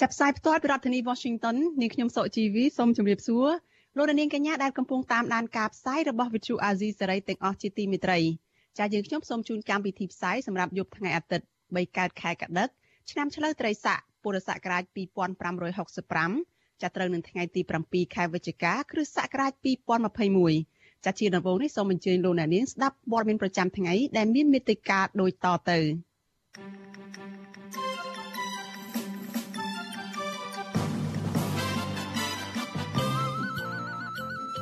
ចាប់ផ្សាយផ្ទាល់ពីរដ្ឋធានី Washington នាងខ្ញុំសុកជីវីសូមជម្រាបសួរលោកនាងកញ្ញាដែលកំពុងតាមដានការផ្សាយរបស់ Vuthu Azizi Serai ទាំងអស់ជាទីមេត្រីចា៎យើងខ្ញុំសូមជូនកម្មវិធីផ្សាយសម្រាប់យប់ថ្ងៃអាទិត្យ3កើតខែកដិកឆ្នាំឆ្លូវត្រីស័កពុរសករាជ2565ចាប់ត្រូវនឹងថ្ងៃទី7ខែវិច្ឆិកាគ្រិស្តសករាជ2021ចាជាដំបូងនេះសូមអញ្ជើញលោកអ្នកនាងស្ដាប់ព័ត៌មានប្រចាំថ្ងៃដែលមានមេត្តាដូចតទៅ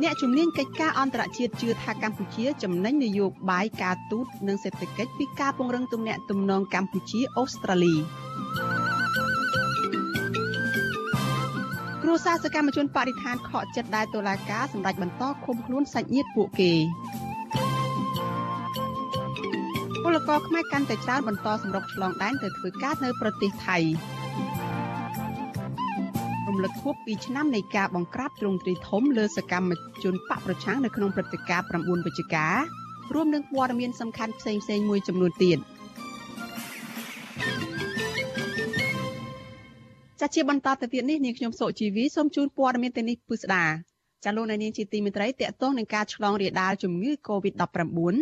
អ្នកជំនាញកិច្ចការអន្តរជាតិជឿថាកម្ពុជាចំណេញនយោបាយការទូតនិងសេដ្ឋកិច្ចពីការពង្រឹងទំនាក់ទំនងកម្ពុជាអូស្ត្រាលីគ្រួសារសកម្មជនបរិស្ថានខកចិត្តដែលតុលាការសម្រេចបន្តឃុំខ្លួនសាច់ញាតិពួកគេពលករខ្មែរកាន់តែច្រើនបន្តសម្រុកឆ្លងដែនទៅធ្វើការនៅប្រទេសថៃ រំលឹកខួប2ឆ្នាំនៃការបង្ក្រាបទ្រង់ទ្រាយធំលើសកម្មជនបកប្រឆាំងនៅក្នុងព្រឹត្តិការណ៍9វិច្ឆិការួមនឹងព័ត៌មានសំខាន់ផ្សេងៗមួយចំនួនទៀតចាជាបន្តទៅទៀតនេះនាងខ្ញុំសុជីវីសូមជូនព័ត៌មានទៅនេះពិស្ដាចាលោកនាងជាទីមេត្រីតកតងនឹងការឆ្លងរាលដាលជំងឺ Covid-19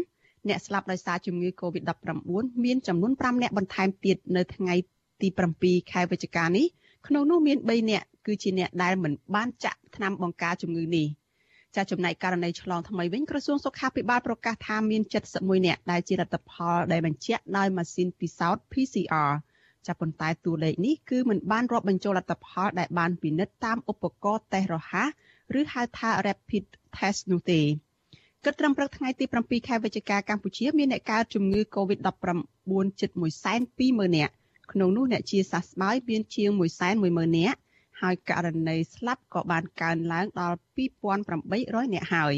អ្នកស្លាប់ដោយសារជំងឺ Covid-19 មានចំនួន5អ្នកបន្ថែមទៀតនៅថ្ងៃទី7ខែវិច្ឆិកានេះ ក្នុងនោះមាន3អ្នកគឺជាអ្នកដែលមិនបានចាក់ថ្នាំបង្ការជំងឺនេះចាចំណែកករណីឆ្លងថ្មីវិញក្រសួងសុខាភិបាលប្រកាសថាមាន71អ្នកដែលជាលទ្ធផលដែលបញ្ជាក់ដោយម៉ាស៊ីនពិសោធន៍ PCR ចាប៉ុន្តែតួលេខនេះគឺមិនបានរាប់បញ្ចូលលទ្ធផលដែលបានពិនិត្យតាមឧបករណ៍តេស្តរហ័សឬហៅថា rapid test នោះទេគិតត្រឹមព្រឹកថ្ងៃទី7ខែវិច្ឆិកាកម្ពុជាមានអ្នកកើតជំងឺ Covid-19 ជិត120,000នាក់ ក្នុងនោះអ្នកជាសះស្បើយមានជាង110,000នាក់ហើយករណីស្លាប់ក៏បានកើនឡើងដល់2800នាក់ហើយ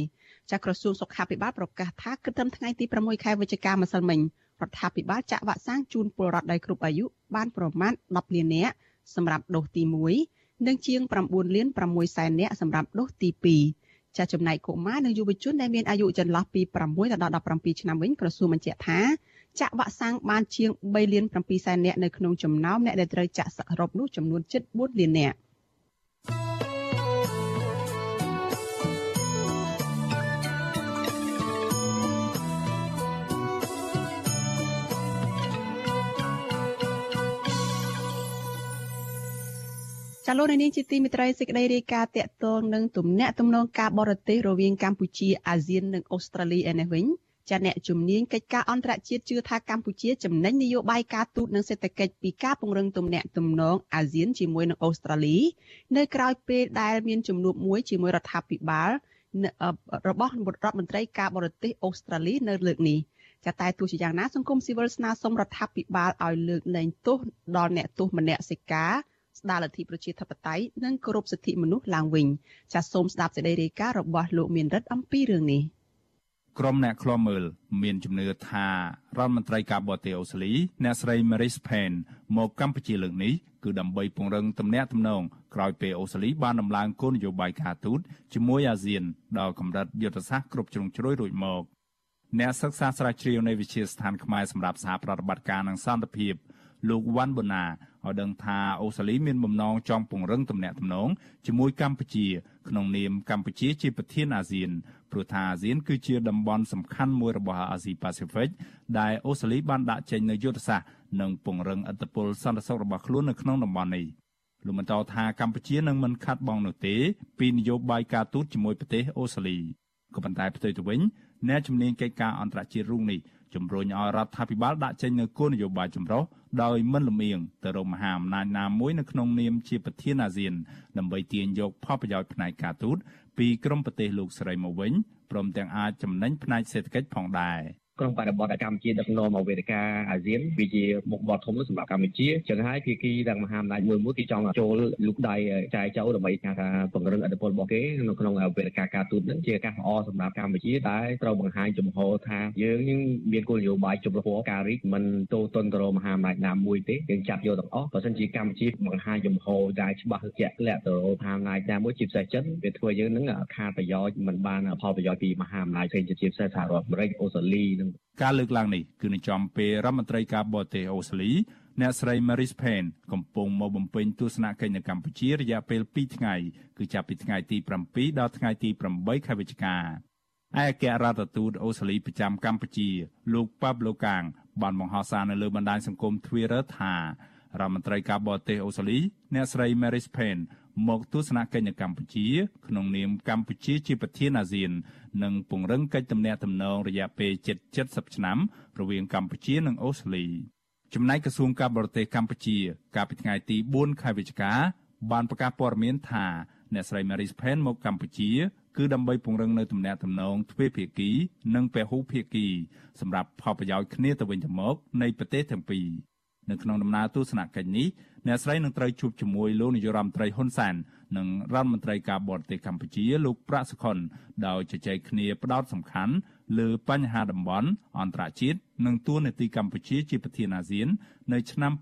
ចាក្រសួងសុខាភិបាលប្រកាសថាគិតត្រឹមថ្ងៃទី6ខែវិច្ឆិកាម្សិលមិញរដ្ឋាភិបាលចាក់វ៉ាក់សាំងជូនពលរដ្ឋដែលគ្រប់អាយុបានប្រមាណ10លាននាក់សម្រាប់ដូសទី1និងជាង9លាន6សែននាក់សម្រាប់ដូសទី2ចាចំណែកកុមារនិងយុវជនដែលមានអាយុចន្លោះពី6ដល់17ឆ្នាំវិញក្រសួងបញ្ជាក់ថា ចាក់វ៉ាក់សាំងបានជាង3លាន7សែននាក់នៅក្នុងចំណោមអ្នកដែលត្រូវចាក់សរុបនោះចំនួនជិត4លាននាក់ចាលោកនាងជាទីមិត្តរីសេចក្តីរាយការណ៍តកតងនឹងទំនាក់ទំនងការបរទេសរវាងកម្ពុជាអាស៊ាននិងអូស្ត្រាលីឯនេះវិញ ចាអ្នកជំនាញកិច្ចការអន្តរជាតិជឿថាកម្ពុជាចំណេញនយោបាយការទូតនិងសេដ្ឋកិច្ចពីការពង្រឹងទំនាក់ទំនងអាស៊ានជាមួយនឹងអូស្ត្រាលី នៅក្រៅពេលដែលមានជំនួបមួយជាមួយរដ្ឋាភិបាលរបស់រដ្ឋមន្ត្រីការបរទេសអូស្ត្រាលីនៅលើកនេះចាតែទោះជាយ៉ាងណាសង្គមស៊ីវិលស្នើសុំរដ្ឋាភិបាលឲ្យលើកលែងទោសដល់អ្នកទោសមនសិការស្ដារលទ្ធិប្រជាធិបតេយ្យនិងគោរពសិទ្ធិមនុស្សឡើងវិញចាសសូមស្ដាប់សេចក្តីរាយការណ៍របស់លោកមានរិទ្ធអំពីរឿងនេះ ក្រុមអ្នកឃ្លាំមើលមានជំនឿថារដ្ឋមន្ត្រីការបរទេសអូស្ត្រាលីអ្នកស្រី Maris Payne មកកម្ពុជាលើកនេះគឺដើម្បីពង្រឹងទំនាក់ទំនងក្រោយពេលអូស្ត្រាលីបានដំឡើងគោលនយោបាយការទូតជាមួយអាស៊ានដល់កម្រិតយុទ្ធសាស្ត្រគ្រប់ជ្រុងជ្រោយរួចមកអ្នកសិក្សាស្រាវជ្រាវនៃវិទ្យាស្ថានខ្មែរសម្រាប់សហប្រតិបត្តិការនិងសន្តិភាពលោកវ៉ាន់បូណា ឲ្យដឹងថាអូស្ត្រាលីមានបំណងចង់ពង្រឹងទំនាក់ទំនងជាមួយកម្ពុជា ក្នុងនាមកម្ពុជាជាប្រធានអាស៊ានព្រោះថាអាស៊ានគឺជាតំបន់សំខាន់មួយរបស់អាស៊ីប៉ាស៊ីហ្វិកដែលអូស្ត្រាលីបានដាក់ចេញនូវយុទ្ធសាស្ត្រនិងពង្រឹងឥទ្ធិពលសន្តិសុខរបស់ខ្លួននៅក្នុងតំបន់នេះលោកបន្តថាកម្ពុជានឹងមិនខាត់បងនោះទេ ពីនយោបាយការទូតជាមួយប្រទេសអូស្ត្រាលីក៏ប៉ុន្តែផ្ទុយទៅវិញអ្នកជំនាញកិច្ចការអន្តរជាតិរុងនេះ ជំរុញឲ្យរដ្ឋាភិបាលដាក់ចេញនូវគោលនយោបាយចម្រុះដោយមិនលំអៀងទៅរកមហាអំណាចណាមួយនៅក្នុងនាមជាប្រធានអាស៊ានដើម្បីទាញយកផលប្រយោជន៍ផ្នែកការទូតពីក្រមប្រទេសលោកស្រីមកវិញព្រមទាំងអាចចំណេញផ្នែកសេដ្ឋកិច្ចផងដែរ ក្នុងបរិបទកម្ពុជាដឹកនាំមកវេទិកាអាស៊ានវាជាមុខបត់ធំសម្រាប់កម្ពុជាចឹងហើយភាគីទាំងមហាអំណាចមួយមួយគេចង់ចូលលូកដៃចែកចូលដើម្បីថាពង្រឹងអធិបតេយ្យរបស់គេនៅក្នុងវេទិកាការទូតនឹងជាឱកាសល្អសម្រាប់កម្ពុជាតែត្រូវបង្ហាញចំហថាយើងនឹងមានគោលនយោបាយជំរុញការរីកមិនទោទនទៅរកមហាអំណាចណាមួយទេយើងចាប់យកទាំងអស់បើមិនជាកម្ពុជាបង្ហាញចំហដែលច្បាស់ជាក់លាក់ទៅរកមហាអំណាចណាមួយជាពិសេសចិនវាធ្វើយើងនឹងខាតប្រយោជន៍មិនបានផលប្រយោជន៍ពីមហាអំណាចផ្សេងជាពិសេសសហរដ្ឋអាមេរិកអូស្ត្រាលីនិងការលើកឡើងនេះគឺនឹងចំពេលរដ្ឋមន្ត្រីការបរទេសអូស្ត្រាលីអ្នកស្រី Maris Payne កំពុងមកបំពេញទស្សនកិច្ចនៅកម្ពុជារយៈពេល2ថ្ងៃគឺចាប់ពីថ្ងៃទី7ដល់ថ្ងៃទី8ខែវិច្ឆិកាឯអគ្គរដ្ឋទូតអូស្ត្រាលីប្រចាំកម្ពុជា លោក Pablo Kang បានបង្ហោះសារនៅលើបណ្ដាញសង្គម Twitter ថា រដ្ឋមន្ត្រីការបរទេសអូស្ត្រាលីអ្នកស្រី Maris Payne មកទស្សនកិច្ចនៅកម្ពុជា ក្នុងនាមកម្ពុជាជាប្រធានអាស៊ាន និងពង្រឹងកិច្ចទំនាក់ទំនងរយៈពេលជិត70ឆ្នាំរវាងកម្ពុជានិងអូស្ត្រាលីចំណែកក្រសួងការបរទេសកម្ពុជា កាលពីថ្ងៃទី4ខែវិច្ឆិកាបានប្រកាសព័ត៌មានថាអ្នកស្រី Maris Pen មកកម្ពុជាគឺដើម្បីពង្រឹងនៅទំនាក់ទំនងទ្វេភាគី និងពហុភាគីសម្រាប់ផលប្រយោជន៍គ្នាទៅវិញទៅមកនៃប្រទេសទាំងពីរ នៅក្នុងដំណើរទស្សនកិច្ចនេះអ្នកស្រីនឹងត្រូវជួបជាមួយលោកនាយរដ្ឋមន្ត្រីហ៊ុនសែននិងរដ្ឋមន្ត្រីការបរទេសកម្ពុជាលោកប្រាក់សុខុនដោយជជែកគ្នាផ្ដោតសំខាន់លើបញ្ហាតំបន់អន្តរជាតិនិងទួលនីតិកម្ពុជាជាប្រធានអាស៊ាន នៅឆ្នាំ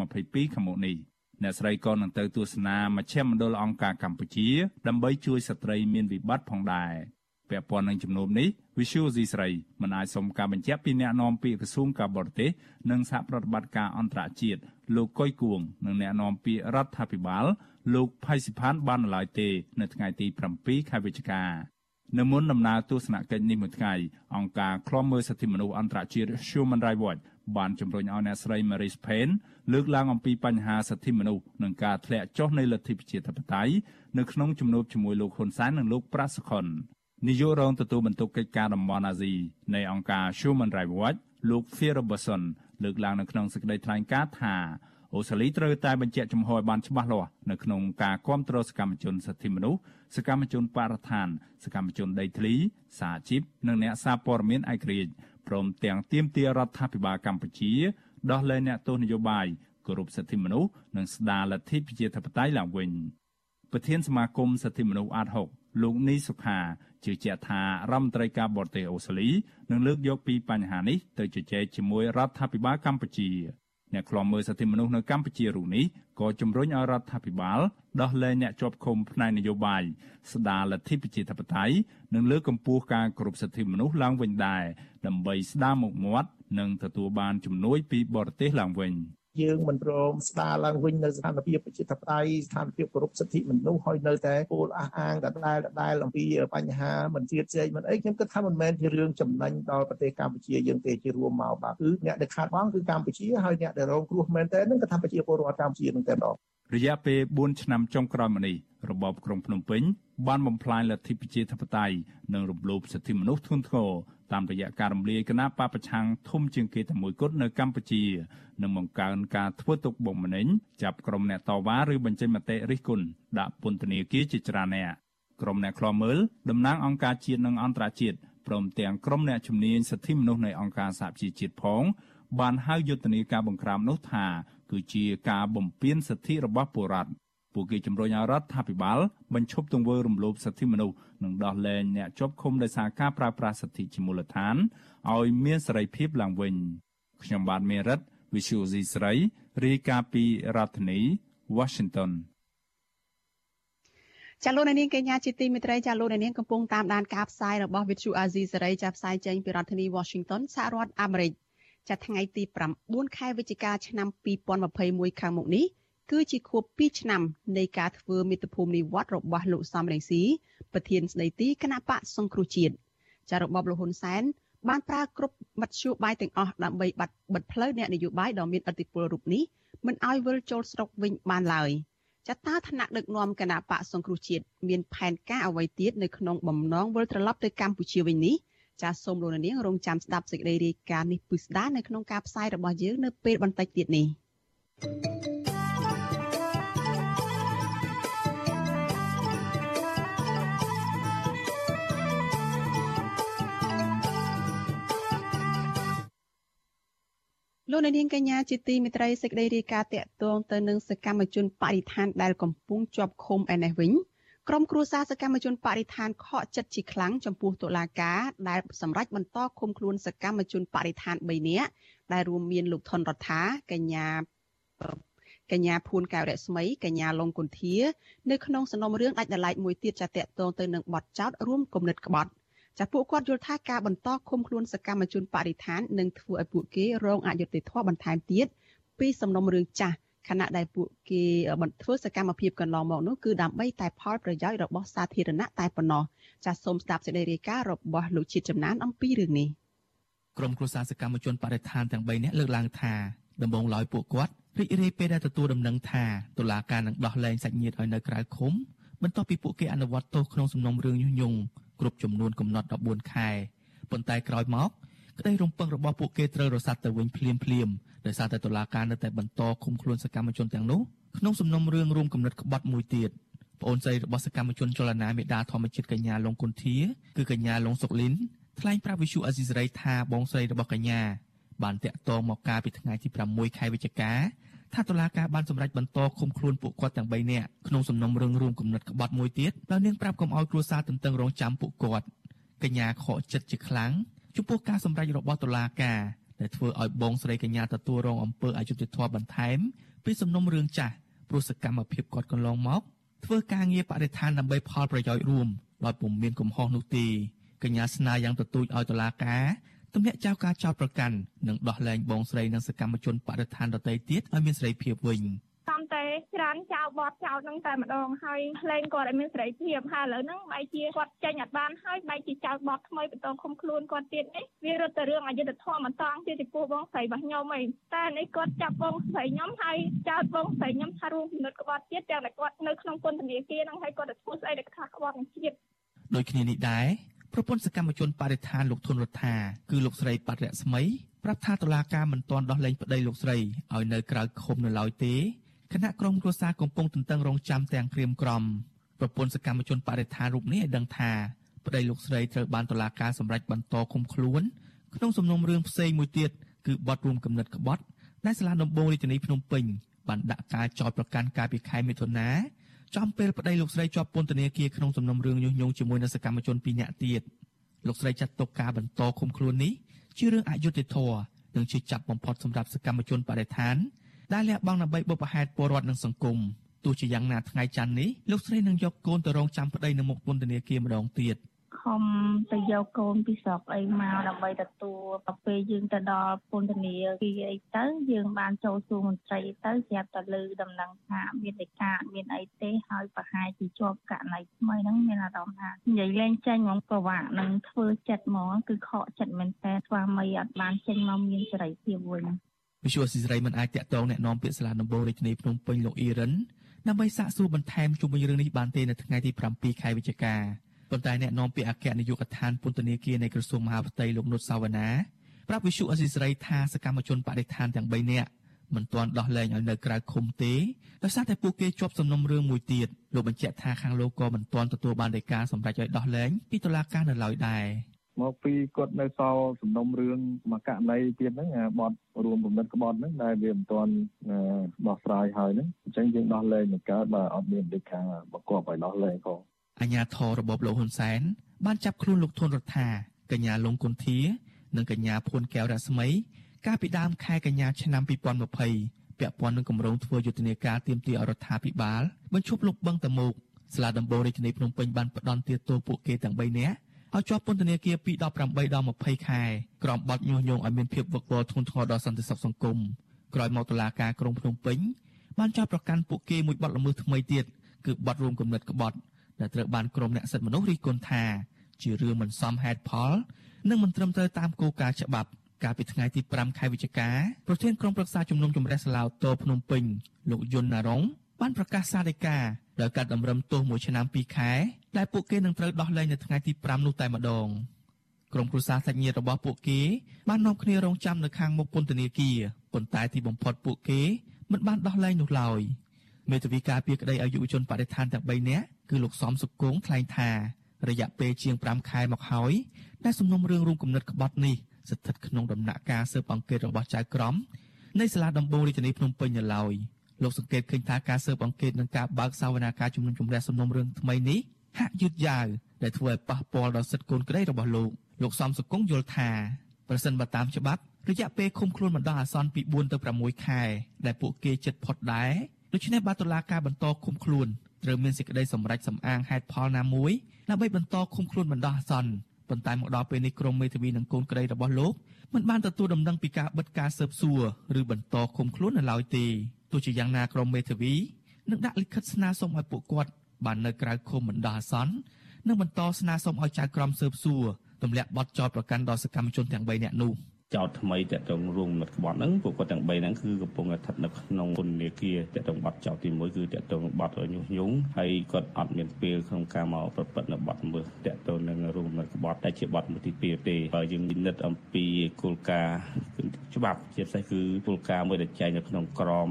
2022ខាងមុខនេះអ្នកស្រីក៏នឹងទៅទស្សនាមជ្ឈមណ្ឌលអង្គការកម្ពុជាដើម្បីជួយស្ត្រីមានវិបត្តិផងដែរ ពាក់ព័ន្ធនឹងជំនុំនេះ Visual C ស្រីមិនអាចសុំការបញ្ជាក់ពីអ្នកនាំពាក្យក្រសួងការបរទេសនិងសហប្រតិបត្តិការអន្តរជាតិលោកកុយគួងនិងអ្នកនាំពាក្យរដ្ឋាភិបាលលោកផៃសិផានបានឡើយទេ នៅថ្ងៃទី7ខែវិច្ឆិកានៅមុនដំណើរទស្សនកិច្ចនេះមួយថ្ងៃអង្គការឃ្លាំមើលសិទ្ធិមនុស្សអន្តរជាតិ Human Rights Watch បានជំរុញឲ្យអ្នកស្រី Marie Payne លើកឡើងអំពីបញ្ហាសិទ្ធិមនុស្សនិងការធ្លាក់ចុះនៃលទ្ធិប្រជាធិបតេយ្យនៅក្នុងជំនួបជាមួយលោកហ៊ុនសែននិងលោកប្រាសុខុន នាយករងទទួលបន្ទុកកិច្ចការតំបន់អាស៊ីនៃអង្គការ Human Rights Watch លោក Phil Robertson លើកឡើងនៅក្នុងសេចក្តីថ្លែងការណ៍ថាអូស្ត្រាលីត្រូវតែបញ្ជាក់ចំហឲ្យបានច្បាស់លាស់នៅក្នុងការគ្រប់គ្រងសកម្មជនសិទ្ធិមនុស្សសកម្មជនបរិស្ថាន សកម្មជនដីធ្លីសហជីពនិងអ្នកសារព័ត៌មានឯករាជ្យព្រមទាំងទាមទាររដ្ឋាភិបាលកម្ពុជាដោះលែងអ្នកទោសនយោបាយគោរពសិទ្ធិមនុស្សនិងស្ដារលទ្ធិប្រជាធិបតេយ្យឡើងវិញប្រធានសមាគមសិទ្ធិមនុស្សអាត6លោកនីសុខា ជឿជាក់ថារដ្ឋមន្ត្រីការបរទេសអូស្ត្រាលីនឹងលើកយកពីបញ្ហានេះទៅជជែកជាមួយរដ្ឋាភិបាលកម្ពុជាអ្នកខ្លាំមើលសិទ្ធិមនុស្សនៅកម្ពុជារូបនេះក៏ជំរុញឲ្យរដ្ឋាភិបាលដោះលែងអ្នកជាប់ឃុំផ្នែកនយោបាយស្ដារលទ្ធិប្រជាធិបតេយ្យនិងលើកកម្ពស់ការគោរពសិទ្ធិមនុស្សឡើងវិញដែរដើម្បីស្ដារមុខមាត់និងទទួលបានជំនួយពីបរទេសឡើងវិញ។ យើងមិនព្រមស្ដារឡើងវិញនៅស្ថានភាពប្រជាធិបតេយ្យស្ថានភាពគោរពសិទ្ធិមនុស្សហើយនៅតែពោលអះអាងដដែលដដែលអំពីបញ្ហាមិនទៀតជែកមិនអីខ្ញុំគិតថាមិនមែនជារឿងចំណេញដល់ប្រទេសកម្ពុជាយើងទេជារួមមកបាទគឺអ្នកដែលខាតបង់គឺកម្ពុជាហើយអ្នកដែលរងគ្រោះមែនតើនឹងគឺថាប្រជាពលរដ្ឋកម្ពុជានឹងតែម្ដងរយៈពេល4ឆ្នាំចុងក្រោយមកនេះរបបក្រុងភ្នំពេញបានបំផ្លាញលទ្ធិប្រជាធិបតេយ្យនិងរំលោភសិទ្ធិមនុស្សធ្ងន់ធ្ងរ តាមរយៈការរំលាយគណៈបពប្រឆាំងធំជាងគេតែមួយគត់នៅកម្ពុជានិងបង្កើនការធ្វើទុកបុកម្នេញចាប់ក្រុមអ្នកតវ៉ាឬបញ្ចេញមតិរិះគន់ដាក់ពន្ធនាគារជាច្រើនអ្នកក្រុមអ្នកខ្លាំមើលតំណាងអង្គការជាតិនិងអន្តរជាតិព្រមទាំងក្រុមអ្នកជំនាញសិទ្ធិមនុស្សនៃអង្គការសហប្រជាជាតិផង បានហៅយុទ្ធនាការបង្ក្រាបនោះថា គឺជាការបំពានសិទ្ធិរបស់ពលរដ្ឋ ពួកគេជំរុញឲ្យរដ្ឋាភិបាលបញ្ឈប់ទង្វើរំលោភសិទ្ធិមនុស្សនិងដោះលែងអ្នកជាប់ឃុំដោយសារការប្រើប្រាស់សិទ្ធិជាមូលដ្ឋានឲ្យមានសេរីភាពឡើងវិញខ្ញុំបាទមេរិត Visual C ស្រីរាយការណ៍ពីរដ្ឋធានី Washington ចាលោកនាងកញ្ញាជាទីមេត្រីចាលោកនាងកំពុងតាមដានការផ្សាយរបស់ Vithu Azizi សេរីចាផ្សាយចេញពីរដ្ឋធានី Washington សហរដ្ឋអាមេរិកចាថ្ងៃទី9ខែវិច្ឆិកាឆ្នាំ2021ខាងមុខនេះ គឺជាខួប2ឆ្នាំនៃការធ្វើមេត្តាភូមិនិវត្តរបស់លោកសំរងស៊ីប្រធានស្ដីទីគណៈបកសង្គ្រោះជាតិចារបបលហ៊ុនសែនបានប្រើគ្រប់មធ្យោបាយទាំងអស់ដើម្បីបាត់បិទផ្លូវអ្នកនយោបាយដ៏មានឥទ្ធិពលរូបនេះមិនឲ្យវិលចូលស្រុកវិញបានឡើយចតាឋានៈដឹកនាំគណៈបកសង្គ្រោះជាតិមានផែនការអ្វីទៀតនៅក្នុងបំណងវិលត្រឡប់ទៅកម្ពុជាវិញនេះចាសសូមលោកនាងរងចាំស្ដាប់សេចក្តីរាយការណ៍នេះពិស្ដានៅក្នុងការផ្សាយរបស់យើងនៅពេលបន្តិចទៀតនេះ thank you លោកនាងកញ្ញាជាទីមេត្រីសេចក្តីរាយការណ៍តាក់ទងទៅនឹងសកម្មជនបរិស្ថានដែលកំពុងជាប់ឃុំឯនេះវិញក្រុមគ្រួសារសកម្មជនបរិស្ថានខកចិត្តជាខ្លាំងចំពោះតុលាការដែលសម្រេចបន្តឃុំខ្លួនសកម្មជនបរិស្ថាន3នាក់ដែលរួមមានលោកថនរដ្ឋាកញ្ញាកញ្ញាភួនកែវរស្មីកញ្ញាលងគុន្ធានៅក្នុងសំណុំរឿងដាច់ដライមួយទៀតចាតតតងទៅនឹងបទចោតរួមគំនិតក្បត់ ចាពួកគាត់យល់ថាការបន្តឃុំខ្លួនសកម្មជនបរិស្ថាននឹងធ្វើឲ្យពួកគេរងអយុត្តិធម៌បន្ថែមទៀតពីសំណុំរឿងចាស់ខណៈដែលពួកគេបន្តធ្វើសកម្មភាពកន្លងមកនោះគឺដើម្បីតែផលប្រយោជន៍របស់សាធារណៈតែប៉ុណ្ណោះចាសសូមស្ដាប់សេចក្តីរាយការណ៍របស់លោកជាតិចំណានអំពីរឿងនេះក្រុមគ្រួសារសកម្មជនបរិស្ថានទាំង3នាក់លើកឡើងថាដំបងឡើយពួកគាត់រីករាយពេលដែលទទួលដំណឹងថាតុលាការនឹងដោះលែងសាច់ញាតិឲ្យនៅក្រៅឃុំបន្ទាប់ពីពួកគេអនុវត្តទោសក្នុងសំណុំរឿងញុះញង់ គ្រប់ចំនួនកំណត់14ខែប៉ុន្តែក្រោយមកក្តីរំពឹងរបស់ពួកគេត្រូវរសាត់ទៅវិញភ្លាមភ្លាមដោយសារតែតុលាការនៅតែបន្តឃុំខ្លួនសកម្មជនទាំងនោះក្នុងសំណុំរឿងរួមគំនិតក្បត់មួយទៀតប្អូនស្រីរបស់សកម្មជនចលនាមេដាធម្មជាតិកញ្ញាលងគុន្ធាគឺកញ្ញាលងសុកលីនថ្លែងប្រាប់វិសុអាស៊ីសេរីថាបងស្រីរបស់កញ្ញាបានតាក់ទងមកកាលពីថ្ងៃទី6ខែវិច្ឆិកា ថាតុលាការបានសម្រេចបន្តឃុំខ្លួនពួកគាត់ទាំង3នាក់ក្នុងសំណុំរឿងរួមគំនិតក្បត់មួយទៀតដោយនាងប្រាប់កុំឲ្យគ្រួសារទន្ទឹងរង់ចាំពួកគាត់កញ្ញាខកចិត្តជាខ្លាំងចំពោះការសម្រេចរបស់តុលាការដែលធ្វើឲ្យបងស្រីកញ្ញាទទួលរងអំពើអយុត្តិធម៌បន្ថែមពីសំណុំរឿងចាស់ព្រោះសកម្មភាពគាត់កន្លងមកធ្វើការងារបរិស្ថានដើម្បីផលប្រយោជន៍រួមដោយពុំមានកំហុសនោះទេកញ្ញាស្នើយ៉ាងទទូចឲ្យតុលាការ ទម្លាក់ចោលការចោទប្រកាន់និងដោះលែងបងស្រីនិងសកម្មជនបរិស្ថានដទៃទៀតឲ្យមានសេរីភាពវិញសំតែច្រើនចោលបត់ចោលនឹងតែម្ដងហើយលែងគាត់ឲ្យមានសេរីភាពហើយឥឡូវហ្នឹងបែរជាគាត់ចេញអត់បានហើយបែរជាចោលបត់ថ្មីបន្តឃុំខ្លួនគាត់ទៀតនេះវារត់ទៅរឿងអយុត្តិធម៌បន្តទៀតពីពោះបងស្រីរបស់ខ្ញុំឯងតែនេះគាត់ចាប់បងស្រីខ្ញុំហើយចោលបងស្រីខ្ញុំថារួមពិនិត្យក្បត់ទៀតទាំងតែគាត់នៅក្នុងពន្ធនាគារហ្នឹងហើយគាត់ទៅធ្វើស្អីដែលថាក្បត់នឹងជាតិដូចគ្នានេះដែរ ប្រពន្ធសកម្មជនបរិស្ថានលោកធុនរដ្ឋាគឺលោកស្រីបាត់រស្មីប្រាប់ថាតុលាការមិនទាន់ដោះលែងប្តីលោកស្រីឲ្យនៅក្រៅឃុំនៅឡើយទេគណៈក្រុមគ្រួសារកំពុងទន្ទឹងរង់ចាំទាំងក្រៀមក្រំប្រពន្ធសកម្មជនបរិស្ថានរូបនេះឲ្យដឹងថាប្តីលោកស្រីត្រូវបានតុលាការសម្រេចបន្តឃុំខ្លួនក្នុងសំណុំរឿងផ្សេងមួយទៀតគឺបទរួមគំនិតក្បត់ដែលសាលាដំបងរាជធានីភ្នំពេញបានដាក់ការចោទប្រកាន់កាលពីខែមិថុនា ចំពេលប្តីលោកស្រីជាប់ពន្ធនាគារក្នុងសំណុំរឿងញុះញង់ជាមួយនឹងសកម្មជនពីរនាក់ទៀតលោកស្រីចាត់ទុកការបន្តឃុំខ្លួននេះជារឿងអយុត្តិធម៌និងជាចាប់បំផុតសម្រាប់សកម្មជនបដិឋានដែលលះបង់ដើម្បីបុព្វហេតុពលរដ្ឋនិងសង្គមទោះជាយ៉ាងណាថ្ងៃច័ន្ទនេះលោកស្រីនឹងយកកូនទៅរងចាំប្តីនៅមុខពន្ធនាគារម្ដងទៀត។ ខំទៅយកកូនពីស្រុកអីមកដើម្បីទទួលទៅពេលយើងទៅដល់ពន្ធនាគារអីទៅយើងបានចូលសួរមន្ត្រីទៅស្រាប់តែលើដំណឹងថាមានតែការមានអីទេហើយប្រហែលជាជាប់ករណីថ្មីហ្នឹងមានអារម្មណ៍ថានិយាយលេងចាញ់ហ្មងប្រវាក់នឹងធ្វើចិត្តហ្មងគឺខកចិត្តមែនតើស្វាមីអត់បានចេញមកមានសេរីភាពវិញវិសុវស៊ីស្រីមិនអាចតាក់ទងแนะនាំពាក្យសាលាដំបងរាជធានីភ្នំពេញលោកអ៊ីរិនដើម្បីសាកសួរបន្ថែមជុំវិញរឿងនេះបានទេនៅថ្ងៃទី7ខែវិច្ឆិកា ប៉ុន្តែអ្នកនាំពាក្យអគ្គនាយកដ្ឋានពន្ធនាគារនៃក្រសួងមហាផ្ទៃលោកនុតសាវណ្ណាប្រាប់វិសុអសីស្រីថាសកម្មជនបដិឋានទាំង3នាក់មិនទាន់ដោះលែងឲ្យនៅក្រៅឃុំទេដោយសារតែពួកគេជាប់សំណុំរឿងមួយទៀតលោកបញ្ជាក់ថាខាងលោកក៏មិនទាន់ទទួលបានដីកាសម្រេចឲ្យដោះលែងពីតុលាការនៅឡើយដែរមកពីគាត់នៅសល់សំណុំរឿងមកករណីទៀតហ្នឹងបត់រួមគំនិតក្បត់ហ្នឹងដែលវាមិនទាន់ដោះស្រាយហើយហ្នឹងអញ្ចឹងយើងដោះលែងមកកើតបើអត់មានដីកាបង្គាប់ឲ្យដោះលែងផង អាញាធររបបលោកហ៊ុនសែនបានចាប់ខ្លួនលោកធុនរដ្ឋាកញ្ញាលងគុន្ធានិងកញ្ញាភួនកែវរស្មី កាលពីដើមខែកញ្ញាឆ្នាំ2020ពាក់ព័ន្ធនឹងគម្រោងធ្វើយុទ្ធនាការទាមទារអរដ្ឋាភិបាលបញ្ឈប់លុបបង្កតមោកស្លាដំបងរាជធានីភ្នំពេញបានផ្ដន់ទាទោពួកគេទាំង3នាក់ឲ្យជាប់ពន្ធនាគារពី18ដល់20ខែក្រោមបទញុះញង់ឲ្យមានភាពវឹកវរធ្ងន់ធ្ងរដល់សន្តិសុខសង្គមក្រោយមកតុលាការក្រុងភ្នំពេញបានចោទប្រកាន់ពួកគេមួយបទល្មើសថ្មីទៀតគឺបទរួមគំនិតក្បត់ ដែលត្រូវបានក្រមអ្នកសិទ្ធិមនុស្សរិះគន់ថាជារឿងមិនសមហេតុផល និងមិនត្រឹមត្រូវតាមគោលការណ៍ច្បាប់កាលពីថ្ងៃទី5ខែវិច្ឆិកាប្រធានក្រុមប្រឹក្សាជំនុំជម្រះសាឡាវតភ្នំពេញលោកយុនណារងបានប្រកាសសាលដីកាដោយកាត់តម្រឹមទោសមួយឆ្នាំ2ខែដែលពួកគេនឹងត្រូវដោះលែងនៅថ្ងៃទី5នោះតែម្ដងក្រុមគ្រួសារសាច់ញាតិរបស់ពួកគេបាននាំគ្នារងចាំនៅខាងមុខពន្ធនាគារប៉ុន្តែទីបំផុតពួកគេមិនបានដោះលែងនោះឡើយ មេធាវីការពារក្តីឲ្យយុវជនបដិឋានទាំង3នាក់គឺលោកសំសុគងថ្លែងថារយៈពេលជាង5ខែមកហើយដែលសំណុំរឿងរួមគំនិតក្បត់នេះស្ថិតក្នុងដំណាក់កាលស៊ើបអង្កេតរបស់ចៅក្រមនៃសាលាដំបងរាជធានីភ្នំពេញនៅឡើយលោកសង្កេតឃើញថាការស៊ើបអង្កេតនិងការបើកសវនាការជំនុំជម្រះសំណុំរឿងថ្មីនេះហាក់យឺតយ៉ាវដែលធ្វើឲ្យប៉ះពាល់ដល់សិទ្ធិកូនក្តីរបស់លោកលោកសំសុគង្គយល់ថាប្រសិនបើតាមច្បាប់រយៈពេលឃុំខ្លួនបណ្ដោះអាសន្នពី4ទៅ6ខែដែលពួកគេចិត្តផុតដែរ ដូច្នេះបើតុលាការបន្តឃុំខ្លួនត្រូវមានសេចក្តីសម្រេចសម្អាងហេតុផលណាមួយដើម្បីបន្តឃុំខ្លួនបណ្ដោះអាសន្នប៉ុន្តែមកដល់ពេលនេះក្រមមេធាវីនិងកូនក្តីរបស់លោកមិនបានទទួលដំណឹងពីការបិទការស៊ើបសួរឬបន្តឃុំខ្លួននៅឡើយទេទោះជាយ៉ាងណាក្រមមេធាវីនឹងដាក់លិខិតស្នើសុំឲ្យពួកគាត់បាននៅក្រៅឃុំបណ្ដោះអាសន្ននិងបន្តស្នើសុំឲ្យចៅក្រមស៊ើបសួរទម្លាក់បទចោទប្រកាន់ដល់សកម្មជនទាំង3នាក់នោះ។ ចោតថ្មីតកតងរួមមិត្តក្បត់ហ្នឹងពួកគាត់ទាំង3ហ្នឹងគឺកំពុងស្ថិតនៅក្នុងពន្ធនាគារតកតងបាត់ចោតទី1គឺតកតងបាត់ញុះញង់ហើយគាត់អត់មានពេលក្នុងការមកប្រព្រឹត្តនៅបាត់មើលតកតងនឹងរួមមិត្តក្បត់តែជាបាត់មួយទី2ទេបើយើងពិនិត្យអំពីគោលការណ៍ច្បាប់ជាពិសេសគឺគោលការណ៍មួយដែលចែងនៅក្នុងក្រម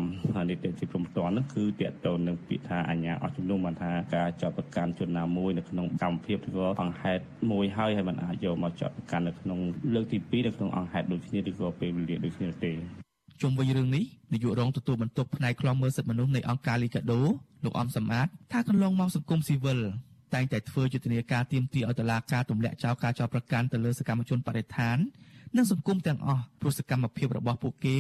នីតិវិធីព្រំប្រទានហ្នឹងគឺតកតងនឹងពាក្យថាអញ្ញាអស់ជំនុំបានថាការចោតប្រកាន់ជនណាមួយនៅក្នុងកម្មភាពឬក៏អង្គហេតុមួយហើយហើយมันអាចយកមកចោតប្រកាន់នៅក្នុងលើកទី2នៅក្នុងអង្គហេតុដូចគ្នាឬក៏ពេលវេលាដូចគ្នាទេជុំវិញរឿងនេះនាយករងទទួលបន្ទុកផ្នែកខ្លំមើលសិទ្ធិមនុស្សនៃអង្គការលីកាដូលោកអំសំអាតថាកន្លងមកសង្គមស៊ីវិលតែងតែធ្វើយុទ្ធនាការទៀមទីឲ្យតឡាការទម្លាក់ចោលការចោទប្រកាន់ទៅលើសកម្មជនបដិថាននិងសង្គមទាំងអស់ព្រោះសកម្មភាពរបស់ពួកគេ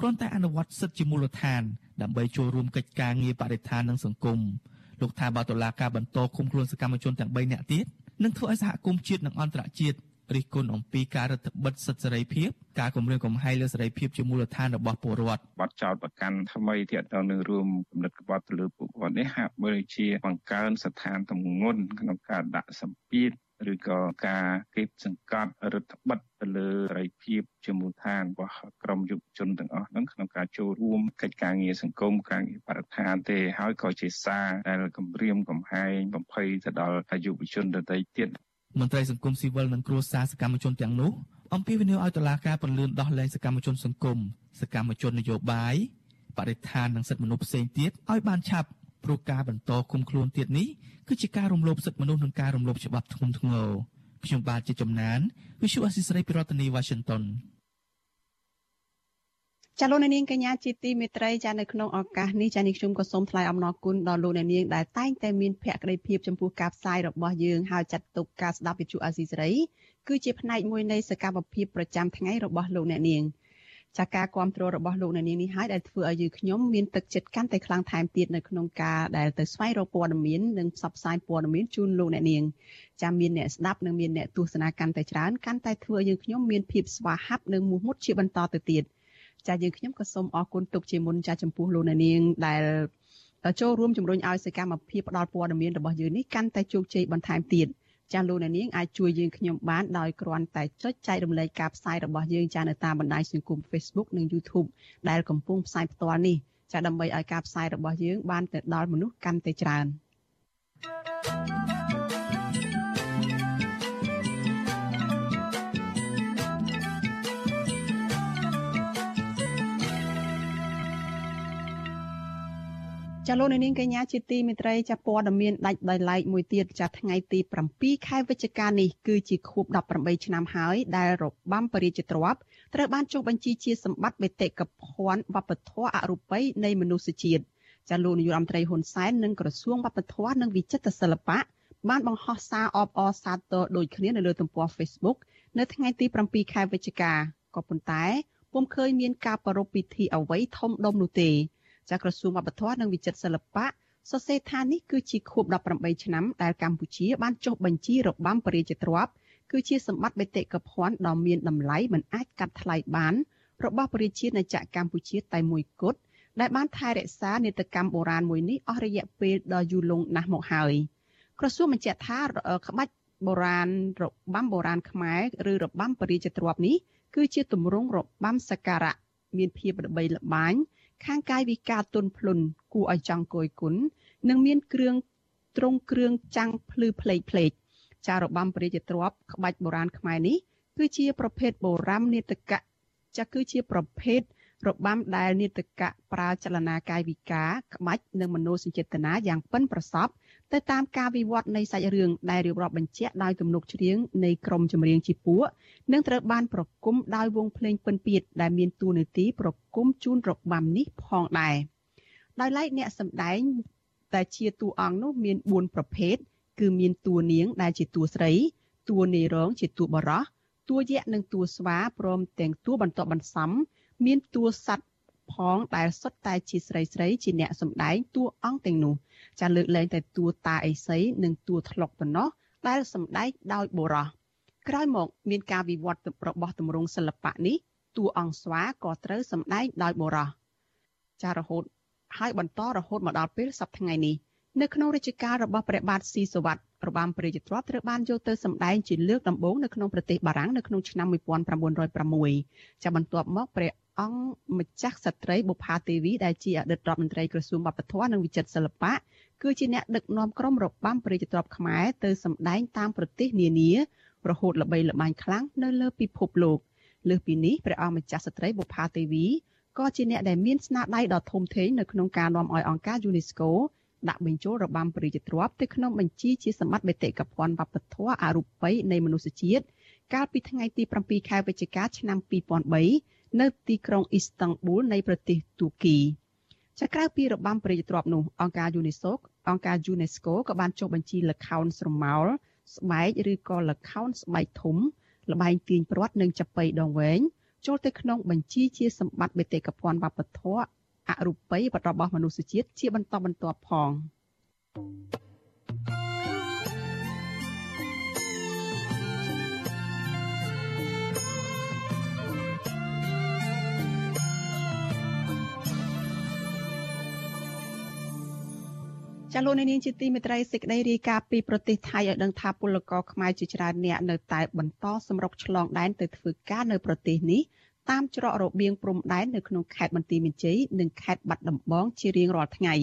គ្រាន់តែអនុវត្តសិទ្ធិជាមូលដ្ឋាន ដើម្បីចូលរួមកិច្ចការងារបរិស្ថាននិងសង្គមលោកថាបើតុលាការបន្តឃុំខ្លួនសកម្មជនទាំង3នាក់ទៀតនឹងធ្វើឲ្យសហគមន៍ជាតិនិងអន្តរជាតិ រិះគន់អំពីការរដ្ឋបិទសិទ្ធិសេរីភាពការគម្រាមកំហែងលើសេរីភាពជាមូលដ្ឋានរបស់ពលរដ្ឋបាត់ចោតប្រកាន់ថ្មីទាក់ទងនឹងរួមគំនិតក្បត់ទៅលើពួកគាត់នេះហាក់បីជាបង្កើនស្ថានទម្ងន់ក្នុងការដាក់សម្ពាធឬក៏ការគេបសង្កត់រដ្ឋបិទទៅលើសេរីភាពជាមូលដ្ឋានរបស់ក្រមយុវជនទាំងអស់ហ្នឹងក្នុងការចូលរួមកិច្ចការងារសង្គមការងារបរិស្ថានទេហើយក៏ជាសារដែលគម្រាមកំហែងបំភ័យទៅដល់យុវជនដទៃទៀត មន្ត្រីសង្គមស៊ីវិលនិងគ្រួសារសកម្មជនទាំងនោះអំពាវនាវឲ្យតុលាការពន្យាដោះលែងសកម្មជនសង្គមសកម្មជននយោបាយបរិស្ថាននិងសិទ្ធិមនុស្សផ្សេងទៀតឲ្យបានឆាប់ព្រោះការបន្តគុំខ្លួនទៀតនេះគឺជាការរំលោភសិទ្ធិមនុស្សនិងការរំលោភច្បាប់ធ្ងន់ធ្ងរខ្ញុំបាទជាចំណាន Visual Assisray ពីរដ្ឋធានី Washington ចាលោកនាងកញ្ញាជាទីមេត្រីចានៅក្នុងឱកាសនេះចានេះខ្ញុំក៏សូមថ្លែងអំណរគុណដល់លោកនាងដែលតែងតែមានភក្ដីភាពចំពោះការផ្សាយរបស់យើងហើយចាត់ទុកការស្ដាប់វិទ្យុអាស៊ីសេរីគឺជាផ្នែកមួយនៃសកម្មភាពប្រចាំថ្ងៃរបស់លោកអ្នកនាងចាការគ្រប់គ្រងរបស់លោកអ្នកនាងនេះហើយដែលធ្វើឲ្យយើងខ្ញុំមានទឹកចិត្តកាន់តែខ្លាំងថែមទៀតនៅក្នុងការដែលទៅស្វែងរកព័ត៌មាននិងផ្សព្វផ្សាយព័ត៌មានជូនលោកអ្នកនាងចាំមានអ្នកស្ដាប់និងមានអ្នកទស្សនាកាន់តែច្រើនកាន់តែធ្វើឲ្យយើងខ្ញុំមានភាពស្វាហាប់និងមោះមុតជាបន្តទៅទៀត។ ចាយើងខ្ញុំក៏សូមអរគុណទុកជាមុនចាចំពោះលោកនាងដែលចូលរួមជំរុញឲ្យសកម្មភាពផ្តល់ព័ត៌មានរបស់យើងនេះកាន់តែជោគជ័យបន្ថែមទៀតចាលោកនាងអាចជួយយើងខ្ញុំបានដោយគ្រាន់តែចុចចែករំលែកការផ្សាយរបស់យើងចានៅតាមបណ្ដាញសង្គម Facebook និង YouTube ដែលកំពុងផ្សាយផ្ទាល់នេះចាដើម្បីឲ្យការផ្សាយរបស់យើងបានទៅដល់មនុស្សកាន់តែច្រើន thank you ចាលោកនាងកញ្ញាជាទីមេត្រីចាព័ត៌មានដាច់ដោយឡែកមួយទៀតចាថ្ងៃទី7ខែវិច្ឆិកានេះគឺជាខួប18ឆ្នាំហើយដែលរបាំបរិយាទ្របត្រូវបានចុះបញ្ជីជាសម្បត្តិបេតិកភណ្ឌវប្បធម៌អរូបីនៃមនុស្សជាតិចាលោកនាយរដ្ឋមន្ត្រីហ៊ុនសែននិងក្រសួងវប្បធម៌និងវិចិត្រសិល្បៈបានបង្ហោះសារអបអរសាទរដូចគ្នានៅលើទំព័រ Facebook នៅថ្ងៃទី7ខែវិច្ឆិកាក៏ប៉ុន្តែពុំឃើញមានការប្រារព្ធពិធីអ្វីធំដុំនោះទេ ចាក្រសួងវប្បធម៌និងវិចិត្រសិល្បៈសរសេរថានេះគឺជាខួប18ឆ្នាំដែលកម្ពុជាបានចុះបញ្ជីរបាំបរិយាទ្របគឺជាសម្បត្តិបេតិកភណ្ឌដ៏មានតម្លៃមិនអាចកាត់ថ្លៃបានរបស់ប្រជាជាតិចក្រកម្ពុជាតែមួយគត់ដែលបានថែរក្សានេតកម្មបុរាណមួយនេះអស់រយៈពេលដ៏យូរលង់ណាស់មកហើយក្រសួងបញ្ជាក់ថាក្បាច់បុរាណរបាំបុរាណខ្មែរឬរបាំបរិយាទ្របនេះគឺជាទម្រង់របាំសក្ការៈមានភាពល្បីល្បាញ ខាងកាយវិការទន់ភ្លន់គួរឲ្យចង់គយគុណនិងមានគ្រឿងទ្រង់គ្រឿងចាំងភ្លឺផ្លេកផ្លេកចារបាំព្រះរាជទ្រព្យក្បាច់បុរាណខ្មែរនេះគឺជាប្រភេទបុរាណនាដកៈចាគឺជាប្រភេទរបាំដែលនាដកៈប្រើចលនាកាយវិការក្បាច់និងមនោសញ្ចេតនាយ៉ាងប៉ិនប្រសប់ ទៅតាមការវិវត្តនៃសាច់រឿងដែលរៀបរាប់បញ្ជាក់ដោយទំនុកច្រៀងនៃក្រុមចម្រៀងជាពួកនិងត្រូវបានប្រគំដោយវងភ្លេងពិនពៀតដែលមានតួនាទីប្រគំជូនរបាំនេះផងដែរដោយឡែកអ្នកសម្ដែងតែជាតួអង្គនោះមាន4ប្រភេទគឺមានតួនាងដែលជាតួស្រីតួនាយរងជាតួបរោះតួយក្សនិងតួស្វាព្រមទាំងតួបន្តបន្សំមានតួសัตว์ផងដែលសុទ្ធតែជាស្រីស្រីជាអ្នកសម្ដែងតួអង្គទាំងនោះ ចាលើកលែងតែតួតាអេសីនិងតួថ្លុកប៉ុណ្ណោះដែលសម្ដែងដោយបុរសក្រោយមកមានការវិវត្តរបស់ទម្រង់សិល្បៈនេះតួអង្គស្វាក៏ត្រូវសម្ដែងដោយបុរសចារហូតហើយបន្តរហូតមកដល់ពេលសប្តាហ៍ថ្ងៃនេះនៅក្នុងរាជការរបស់ព្រះបាទស៊ីសវ័តរបាំព្រះរាជទ្រព្យត្រូវបានយកទៅសម្ដែងជាលើកដំបូងនៅក្នុងប្រទេសបារាំងនៅក្នុងឆ្នាំ1906ចាបន្ទាប់មកព្រះ អង្គម្ចាស់ស្ត្រីបុប្ផាទេវីដែលជាអតីតរដ្ឋមន្ត្រីក្រសួងវប្បធម៌និងវិចិត្រសិល្បៈគឺជាអ្នកដឹកនាំក្រុមរបាំព្រះរាជទ្រព្យខ្មែរទៅសម្ដែងតាមប្រទេសនានារហូតល្បីល្បាញខ្លាំងនៅលើពិភពលោកលើសពីនេះព្រះអង្គម្ចាស់ស្ត្រីបុប្ផាទេវីក៏ជាអ្នកដែលមានស្នាដៃដ៏ធំធេងនៅក្នុងការនាំឲ្យអង្គការ UNESCO ដាក់បញ្ចូលរបាំព្រះរាជទ្រព្យទៅក្នុងបញ្ជីជាសម្បត្តិបេតិកភណ្ឌវប្បធម៌អរូបីនៃមនុស្សជាតិកាលពីថ្ងៃទី7ខែវិច្ឆិកាឆ្នាំ2003 នៅទីក្រុងអ៊ីស្តង់ប៊ូលនៃប្រទេសទូគីចាក្រៅពីរបាំព្រះរាជទ្រព្យនោះអង្គការ UNESCO អង្គការ UNESCO ក៏បានចុះបញ្ជីល្ខោនស្រមោលស្បែកឬក៏ល្ខោនស្បែកធំលបែងទាញព្រាត់និងចាប៉ីដងវែងចូលទៅក្នុងបញ្ជីជាសម្បត្តិបេតិកភណ្ឌវប្បធម៌អរូបីរបស់មនុស្សជាតិជាបន្តបន្ទាប់ផង ចាលោកនាងជាទីមេត្រីសេចក្តីរាយការណ៍ពីប្រទេសថៃឲ្យដឹងថាពលករខ្មែរជាច្រើនអ្នកនៅតែបន្តសម្រុកឆ្លងដែនទៅធ្វើការនៅប្រទេសនេះតាមច្រករបៀងព្រំដែននៅក្នុងខេត្តបន្ទាយមានជ័យនិងខេត្តបាត់ដំបងជារៀងរាល់ថ្ងៃ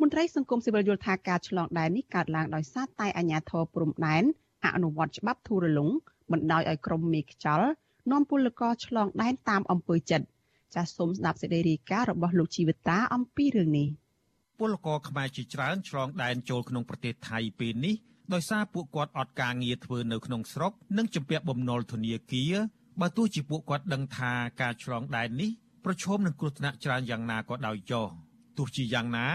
មន្ត្រីសង្គមស៊ីវិលយល់ថាការឆ្លងដែននេះកើតឡើងដោយសារតែអាជ្ញាធរព្រំដែនអនុវត្តច្បាប់ធូររលុងបណ្ដោយឲ្យក្រុមមេខ្យល់នាំពលករឆ្លងដែនតាមអំពើចិត្តចាសសូមស្ដាប់សេចក្តីរាយការណ៍របស់លោកជីវិតាអំពីរឿងនេះ ពលករខ្មែរជាច្រើនឆ្លងដែនចូលក្នុងប្រទេសថៃពេលនេះដោយសារពួកគាត់អត់ការងារធ្វើនៅក្នុងស្រុកនិងជំពាក់បំណុលធនាគារបើទោះជាពួកគាត់ដឹងថាការឆ្លងដែននេះប្រឈមនឹងគ្រោះថ្នាក់ច្រើនយ៉ាងណាក៏ដោយចុះទោះជាយ៉ាងណា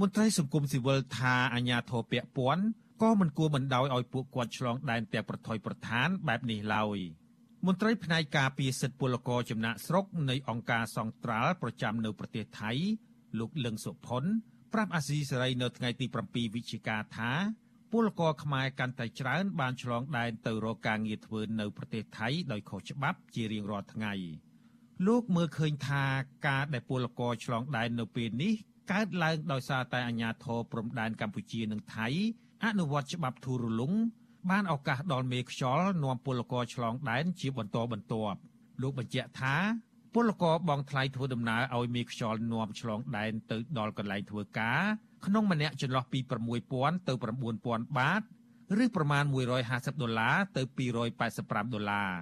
មន្ត្រីសង្គមស៊ីវិលថាអាញាធរពពាន់ក៏មិនគួរបណ្ដោយឲ្យពួកគាត់ឆ្លងដែនទាំងប្រថុយប្រឋានបែបនេះឡើយមន្ត្រីផ្នែកការពារសិទ្ធិពលករចំណាក់ស្រុកនៃអង្គការសង្ត្រាល់ប្រចាំនៅប្រទេសថៃលោកលឹងសុផុន ប្រាប់អាស៊ីសេរីនៅថ្ងៃទី7វិច្ឆិកាថាពលករខ្មែរកាន់តែច្រើនបានឆ្លងដែនទៅរកការងារធ្វើនៅប្រទេសថៃដោយខុសច្បាប់ជារៀងរាល់ថ្ងៃលោកមើលឃើញថាការដែលពលករឆ្លងដែននៅពេលនេះកើតឡើងដោយសារតែអាជ្ញាធរព្រំដែនកម្ពុជានិងថៃអនុវត្តច្បាប់ធូររលុងបានឱកាសដល់មេខ្យល់នាំពលករឆ្លងដែនជាបន្តបន្ទាប់លោកបញ្ជាក់ថា ពលករបងថ្លៃធ្វើដំណើរឲ្យមេខ្យល់នាំឆ្លងដែនទៅដល់កន្លែងធ្វើការក្នុងម្នាក់ចន្លោះពី6000ទៅ9000បាតឬប្រមាណ150ដុល្លារទៅ285ដុល្លារ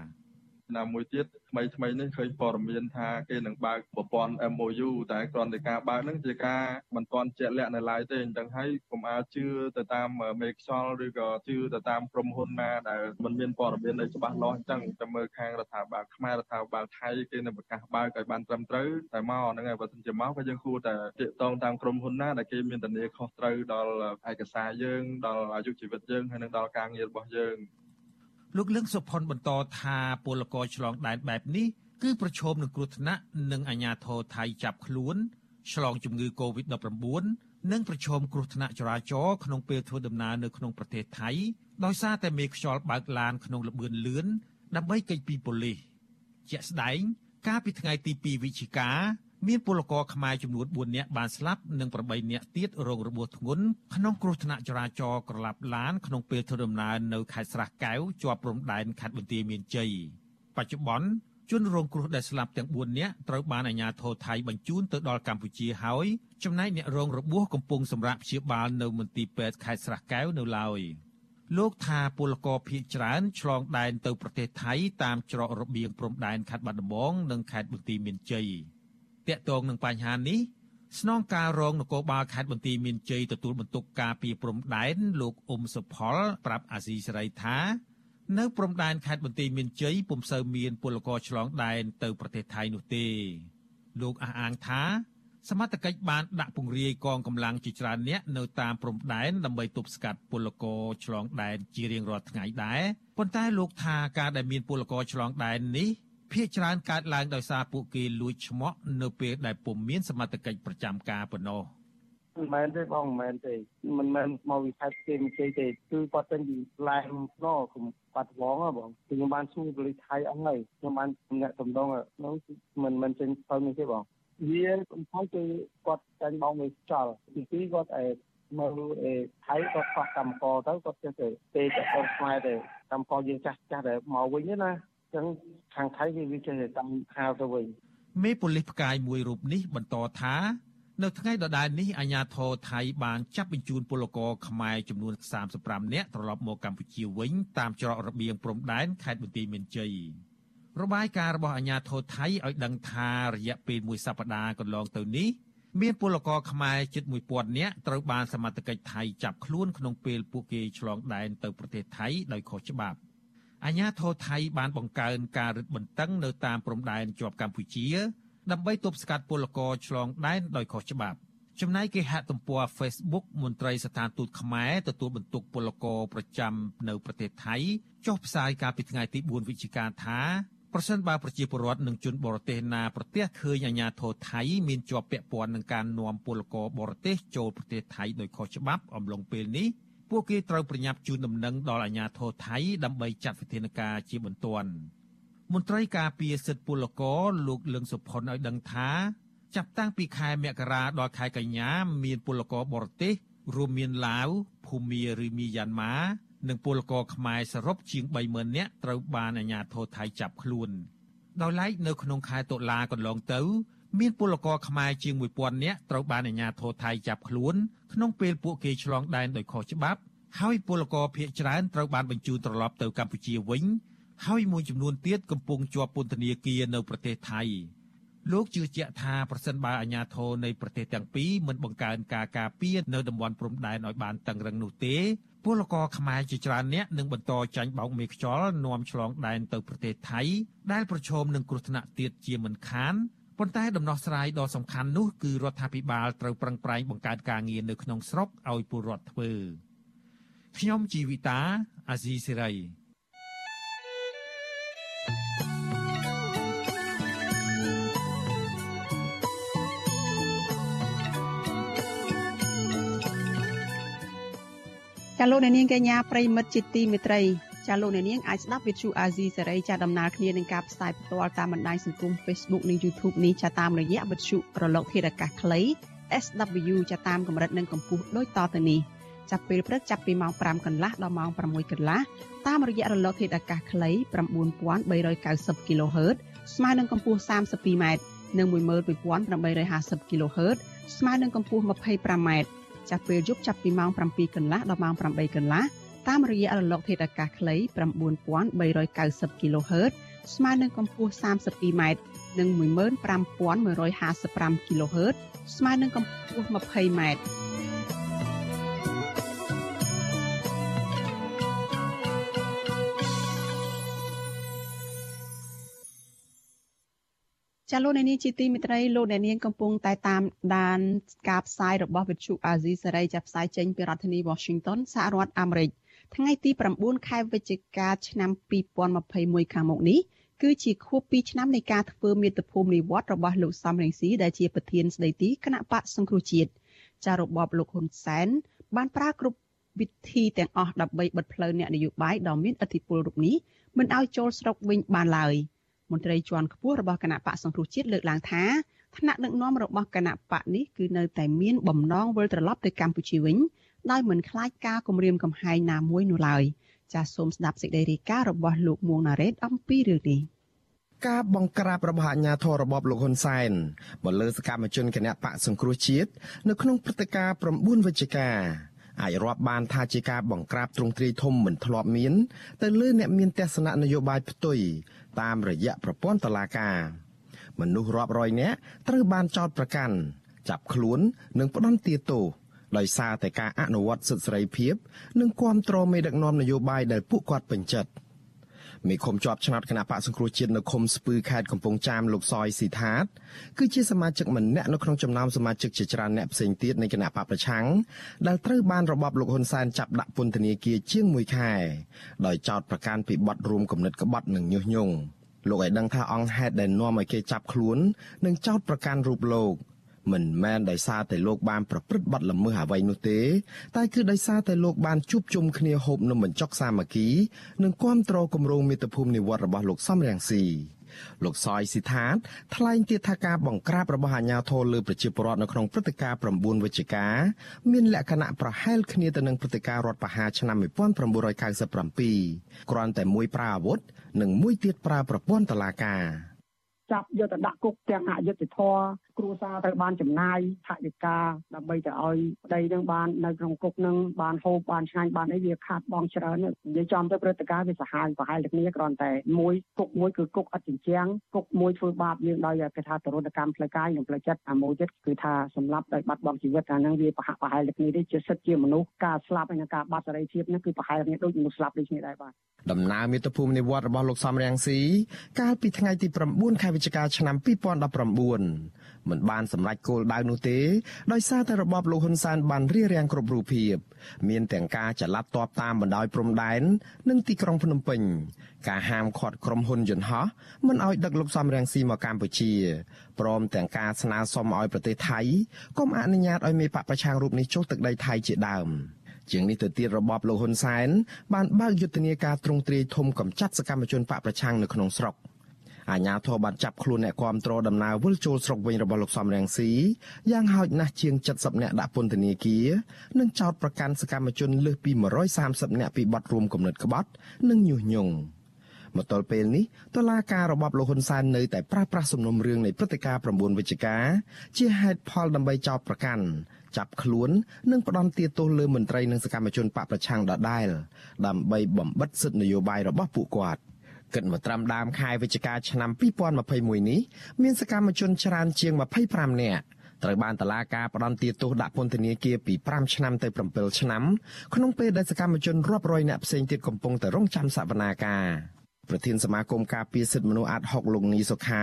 ណាមួយទៀតថ្មីថ្មីនេះឃើញព័ត៌មានថាគេនឹងបើកប្រព័ន្ធ MOU តែគ្រាន់តែការបើកហ្នឹងជាការមិនទាន់ជាក់លាក់នៅឡើយទេអញ្ចឹងហើយកុំអាចជឿទៅតាមមេខ្យល់ឬក៏ជឿទៅតាមក្រុមហ៊ុនណាដែលមិនមានព័ត៌មានអីច្បាស់លាស់អញ្ចឹងតែមើលខាងរដ្ឋាភិបាលខ្មែររដ្ឋាភិបាលថៃគេនឹងប្រកាសបើកឲ្យបានត្រឹមត្រូវតែមកហ្នឹងហើយបើមិនជាមកក៏យើងគួរតែទាក់ទងតាមក្រុមហ៊ុនណាដែលគេមានធានាខុសត្រូវដល់ឯកសារយើងដល់អាយុជីវិតយើងហើយនិងដល់ការងាររបស់យើង លោកលឹងសុផុនបន្តថាពលករឆ្លងដែនបែបនេះគឺប្រឈមនឹងគ្រោះថ្នាក់និងអាញាធរថៃចាប់ខ្លួនឆ្លងជំងឺ Covid-19 និងប្រឈមគ្រោះថ្នាក់ចរាចរណ៍ក្នុងពេលធ្វើដំណើរនៅក្នុងប្រទេសថៃដោយសារតែមេខ្យល់បើកឡានក្នុងល្បឿនលឿនដើម្បីគេចពីប៉ូលីសជាក់ស្ដែងកាលពីថ្ងៃទី2វិច្ឆិកា មានពលករខ្មែរចំនួន4នាក់បានស្លាប់និង8នាក់ទៀតរងរបួសធ្ងន់ក្នុងគ្រោះថ្នាក់ចរាចរណ៍ក្រឡាប់ឡានក្នុងពេលធ្វើដំណើរនៅខេត្តស្រះកែវជាប់ព្រំដែនខេត្តបន្ទាយមានជ័យបច្ចុប្បន្នជនរងគ្រោះដែលស្លាប់ទាំង4នាក់ត្រូវបានអាជ្ញាធរថៃបញ្ជូនទៅដល់កម្ពុជាហើយចំណែកអ្នករងរបួសកំពុងសម្រាប់ព្យាបាលនៅមន្ទីរពេទ្យខេត្តស្រះកែវនៅឡើយលោកថាពលករភៀសច្រើនឆ្លងដែនទៅប្រទេសថៃតាមច្រករបៀងព្រំដែនខេត្តបាត់ដំបងនិងខេត្តបន្ទាយមានជ័យ តាក់ទងនឹងបញ្ហានេះស្នងការរងនគរបាលខេត្តបន្ទាយមានជ័យទទួលបន្ទុកការពីព្រំដែនលោកអ៊ុំសុផល ប្រាប់អាស៊ីសេរីថានៅព្រំដែនខេត្តបន្ទាយមានជ័យពុំសូវមានពលករឆ្លងដែនទៅប្រទេសថៃនោះទេ លោកអះអាងថាសមត្ថកិច្ចបានដាក់ពង្រាយកងកម្លាំងជាច្រើនអ្នកនៅតាមព្រំដែនដើម្បីទប់ស្កាត់ពលករឆ្លងដែនជារៀងរាល់ថ្ងៃដែរប៉ុន្តែលោកថាការដែលមានពលករឆ្លងដែននេះ ភាគច្រើនកើតឡើងដោយសារពួកគេលួចឈ្មោះនៅពេលដែលពុំមានសមត្ថកិច្ចប្រចាំការប៉ុណ្ណោះមិនមែនទេបងមិនមែនទេមិនមែនមកវិខេតគេមិនចេះទេគឺគាត់ទៅពីឡែមណគុំបាត់វងបងខ្ញុំបានសួរប៉ូលីសថៃអស់ហើយខ្ញុំបានទំនាក់ទំនងនោះមិនមិនចេញទៅនេះទេបងវាសំខាន់គឺគាត់ចាញ់បងមួយចោលទីពីរគាត់ឯមើលអេថៃគាត់ខ្វះកម្មករទៅគាត់ចេះតែទេតែគាត់ខ្មែរទេកម្មករយើងចាស់ចាស់តែមកវិញណា ចឹងខាងថៃវាវាចេះតែតាមខោទៅវិញមេប៉ូលីសផ្កាយមួយរូបនេះបន្តថានៅថ្ងៃដដែលនេះអាជ្ញាធរថៃបានចាប់បញ្ជូនពលករខ្មែរចំនួន35នាក់ត្រឡប់មកកម្ពុជាវិញតាមច្រករបៀងព្រំដែនខេត្តបន្ទាយមានជ័យរបាយការណ៍របស់អាជ្ញាធរថៃឲ្យដឹងថារយៈពេលមួយសប្តាហ៍កន្លងទៅនេះមានពលករខ្មែរជិត1000នាក់ត្រូវបានសមត្ថកិច្ចថៃចាប់ខ្លួនក្នុងពេលពួកគេឆ្លងដែនទៅប្រទេសថៃដោយខុសច្បាប់ អាជ្ញាធរថៃបានបង្កើនការរឹតបន្តឹងនៅតាមព្រំដែនជាប់កម្ពុជា ដើម្បីទប់ស្កាត់ពលករឆ្លងដែនដោយខុសច្បាប់ចំណែកគេហទំព័រ Facebook មន្ត្រីស្ថានទូតខ្មែរទទួលបន្ទុកពលករប្រចាំនៅប្រទេសថៃចុះផ្សាយកាលពីថ្ងៃទី4វិច្ឆិកាថាប្រសិនបើប្រជាពលរដ្ឋនិងជនបរទេសណាប្រទះឃើញអាជ្ញាធរថៃមានជាប់ពាក់ព័ន្ធនឹងការនាំពលករបរទេសចូលប្រទេសថៃដោយខុសច្បាប់អំឡុងពេលនេះ ពួកគេត្រូវប្រញាប់ជូនដំណឹងដល់អាជ្ញាធរថៃដើម្បីចាត់វិធានការជាបន្ទាន់មន្ត្រីការពារសិទ្ធិពលករលោកលឹងសុផុនឲ្យដឹងថាចាប់តាំងពីខែមករាដល់ខែកញ្ញាមានពលករបរទេសរួមមានឡាវភូមាឬមីយ៉ាន់ម៉ានិងពលករខ្មែរសរុបជាង30000នាក់ត្រូវបានអាជ្ញាធរថៃចាប់ខ្លួន ដោយឡែកនៅក្នុងខែតុលាកន្លងទៅ មានពលករខ្មែរជាង1000នាក់ត្រូវបានអាជ្ញាធរថៃចាប់ខ្លួនក្នុងពេលពួកគេឆ្លងដែនដោយខុសច្បាប់ ហើយពលករភៀសច្រើនត្រូវបានបញ្ជូនត្រឡប់ទៅកម្ពុជាវិញ ហើយមួយចំនួនទៀតកំពុងជាប់ពន្ធនាគារនៅប្រទេសថៃលោកជឿជាក់ថាប្រសិនបើអាជ្ញាធរនៃប្រទេសទាំងពីរមិនបង្កើនការការពារនៅតំបន់ព្រំដែនឲ្យបានតឹងរឹងនោះទេពលករខ្មែរជាច្រើនអ្នកនឹងបន្តចាញ់បោកមេខ្យល់នាំឆ្លងដែនទៅប្រទេសថៃដែលប្រឈមនឹងគ្រោះថ្នាក់ទៀតជាមិនខាន ប៉ុន្តែដំណោះស្រាយដ៏សំខាន់នោះគឺរដ្ឋាភិបាលត្រូវប្រឹងប្រែងបង្កើតការងារនៅក្នុងស្រុកឲ្យពលរដ្ឋធ្វើខ្ញុំជីវិតាអាស៊ីសេរីចាលោកអ្នកនាងកញ្ញាប្រិមិត្តជាទីមេត្រី ចាលោកអ្នកនាងអាចស្ដាប់វិទ្យុអាស៊ីសេរីចាដំណើរគ្នានឹងការផ្សាយផ្ទាល់តាមបណ្ដាញសង្គម Facebook និង YouTube នេះចាតាមរយៈវិទ្យុរលកធាតុអាកាសខ្លី SW ចាតាមកម្រិតនិងកម្ពស់ដូចតទៅនេះចាប់ពេលព្រឹកចាប់ពីម៉ោង5កន្លះដល់ម៉ោង6កន្លះតាមរយៈរលកធាតុអាកាសខ្លី9390 kHz ស្មើនឹងកម្ពស់ 32m និង11850 kHz ស្មើនឹងកម្ពស់ 25m ចាប់ពេលយប់ចាប់ពីម៉ោង7កន្លះដល់ម៉ោង8កន្លះ តាមរយៈរលកធាតុអាកាសខ្លី9390 kHz ស្មើនឹងកម្ពស់ 32m និង15155 kHz ស្មើនឹងកម្ពស់ 20m ចាលោកអ្នកនាងជាទីមេត្រីលោកអ្នកនាងកំពុងតែតាមដានការផ្សាយរបស់វិទ្យុអាស៊ីសេរីចាប់ផ្សាយចេញពីរដ្ឋធានី Washington សហរដ្ឋអាមេរិក ថ្ងៃទី9ខែវិច្ឆិកាឆ្នាំ2021ខាងមុខនេះគឺជាខួប2ឆ្នាំនៃការធ្វើមាតុភូមិនិវត្តរបស់លោកសំរងស៊ីដែលជាប្រធានស្ដីទីគណៈបកសង្គ្រោះជាតិចារបបលោកហ៊ុនសែនបានប្រើគ្រប់វិធីទាំងអស់ដើម្បីបិទផ្លូវអ្នកនយោបាយដ៏មានឥទ្ធិពលរូបនេះមិនឲ្យចូលស្រុកវិញបានឡើយ។មន្ត្រីជាន់ខ្ពស់របស់គណៈបកសង្គ្រោះជាតិលើកឡើងថាថ្នាក់ដឹកនាំរបស់គណៈបកនេះគឺនៅតែមានបំណងវិលត្រឡប់ទៅកម្ពុជាវិញ ដោយមិនខ្លាចការគំរាមកំហែងណាមួយនោះឡើយចាសសូមស្ដាប់សេចក្តីរាយការណ៍របស់លោកមួងណារ៉េតអំពីរឿងនេះការបង្ក្រាបរបស់អាជ្ញាធររបបលោកហ៊ុនសែនមកលើសកម្មជនគណៈបកសង្គ្រោះជាតិនៅក្នុងព្រឹត្តិការណ៍9វិច្ឆិកាអាចរាប់បានថាជាការបង្ក្រាបទ្រង់ទ្រាយធំមិនធ្លាប់មានទៅលើអ្នកមានទស្សនៈនយោបាយផ្ទុយតាមរយៈប្រព័ន្ធតុលាការមនុស្សរាប់រយនាក់ត្រូវបានចោទប្រកាន់ចាប់ខ្លួននិងផ្ដន្ទាទោស ដោយសារតែការអនុវត្តសិទ្ធិសេរីភាព និងគ្រប់គ្រងមេដឹកនាំនយោបាយដែលពួកគាត់ពេញចិត្តមេឃុំជាប់ឆ្នោតគណៈបកសង្គ្រោះជាតិនៅឃុំស្ពឺខេត្តកំពង់ចាមលោកសយស៊ីថាតគឺជាសមាជិកម្នាក់នៅក្នុងចំណោមសមាជិកជាច្រើនអ្នកផ្សេងទៀតនៃគណៈបកប្រឆាំងដែលត្រូវបានរបបលោកហ៊ុនសែនចាប់ដាក់ពន្ធនាគារជាង1ខែដោយចោទប្រកាន់ពីបទរួមគំនិតក្បត់និងញុះញង់លោកឲ្យដឹងថាអង្គហេតុដែលនាំឲ្យគេចាប់ខ្លួននិងចោទប្រកាន់រូបលោក មិនមែនដោយសារតែលោកបានប្រព្រឹត្តបទល្មើសអ្វីនោះទេ តែគឺដោយសារតែលោកបានជួបជុំគ្នាហូបនំបញ្ចុកសាមគ្គី និងគាំទ្រគម្រោងមាតុភូមិនិវត្តរបស់លោកសំរងស៊ីលោកសយស៊ីថាតថ្លែងទៀតថាការបង្ក្រាបរបស់អាជ្ញាធរលើប្រជាពលរដ្ឋនៅក្នុងព្រឹត្តិការណ៍9វិច្ឆិកាមានលក្ខណៈប្រហែលគ្នាទៅនឹងព្រឹត្តិការណ៍រដ្ឋប្រហារឆ្នាំ1997គ្រាន់តែមួយប្រើអាវុធនិងមួយទៀតប្រើប្រព័ន្ធតុលាការចាប់យកទៅដាក់គុកទាំងអយុត្តិធម៌ គ្រួសារត្រូវបានចំណាយថវិកាដើម្បីទៅឲ្យប្តីនឹងបាននៅក្នុងគុកនឹងបានហូបបានឆ្ងាញ់បានអីវាខាតបងច្រើននិយាយចំទៅព្រឹត្តិការណ៍វាសាហាវប្រហែលតែគ្នាគ្រាន់តែមួយគុកមួយគឺគុកអត់ចិញ្ចាំងគុកមួយធ្វើបាបយើងដោយគេថាទរណកម្មផ្លូវកាយនិងផ្លូវចិត្តអាមួយទៀតគឺថាសម្លាប់ដោយបាត់បង់ជីវិតអាហ្នឹងវាប្រហាក់ប្រហែលតែគ្នាទេជាសិទ្ធិជាមនុស្សការស្លាប់ហើយនិងការបាត់សេរីភាពហ្នឹងគឺប្រហែលគ្នាដូចមនុស្សស្លាប់ដូចគ្នាដែរបាទដំណើរមាតុភូមិនិវត្តរបស់លោកសំរៀងស៊ីកាលពីថ្ងៃទី9ខែវិច្ឆិកាឆ្នាំ2019មិនបានសម្រេចគោលដៅនោះទេដោយសារតែរបបលោកហ៊ុនសែនបានរារាំងគ្រប់រូបភាពមានទាំងការចល័តតបតាមបណ្ដោយព្រំដែននិងទីក្រុងភ្នំពេញការហាមឃាត់ក្រុមហ៊ុនយន្តហោះមិនឲ្យដឹកលោកសំរងស៊ីមកកម្ពុជាព្រមទាំងការស្នើសុំឲ្យប្រទេសថៃកុំអនុញ្ញាតឲ្យមេបកប្រឆាំងរូបនេះចុះទឹកដីថៃជាដើមជាងនេះទៅទៀតរបបលោកហ៊ុនសែនបានបើកយុទ្ធនាការទ្រង់ទ្រាយធំកំចាត់សកម្មជនបកប្រឆាំងនៅក្នុងស្រុក អាជ្ញាធរបានចាប់ខ្លួនអ្នកគាំទ្រដំណើរវិលចូលស្រុកវិញរបស់លោកសំរងស៊ីយ៉ាងហោចណាស់ជាង70នាក់ដាក់ពន្ធនាគារនិងចោទប្រកាន់សកម្មជនលើសពី130នាក់ពីបទរួមគំនិតក្បត់និងញុះញង់មកទល់ពេលនេះតុលាការរបបលោកហ៊ុនសែននៅតែប្រាស្រ័យសំណុំរឿងនៃព្រឹត្តិការណ៍9វិច្ឆិកាជាហេតុផលដើម្បីចោទប្រកាន់ចាប់ខ្លួននិងផ្ដន្ទាទោសលើមន្ត្រីនិងសកម្មជនបកប្រឆាំងដដែលដើម្បីបំបិតសិទ្ធិនយោបាយរបស់ពួកគាត់។ គិតមកត្រឹមដើមខែវិច្ឆិកាឆ្នាំ2021នេះមានសកម្មជនច្រើនជាង25នាក់ត្រូវបានតឡាការផ្ដន្ទាទោសដាក់ពន្ធនាគារពី5ឆ្នាំទៅ7ឆ្នាំក្នុងពេលដែលសកម្មជនរាប់រយនាក់ផ្សេងទៀតកំពុងតែរងចាំសវនាការប្រធានសមាគមការពារសិទ្ធិមនុស្សអាត់ហុកលោកនីសុខា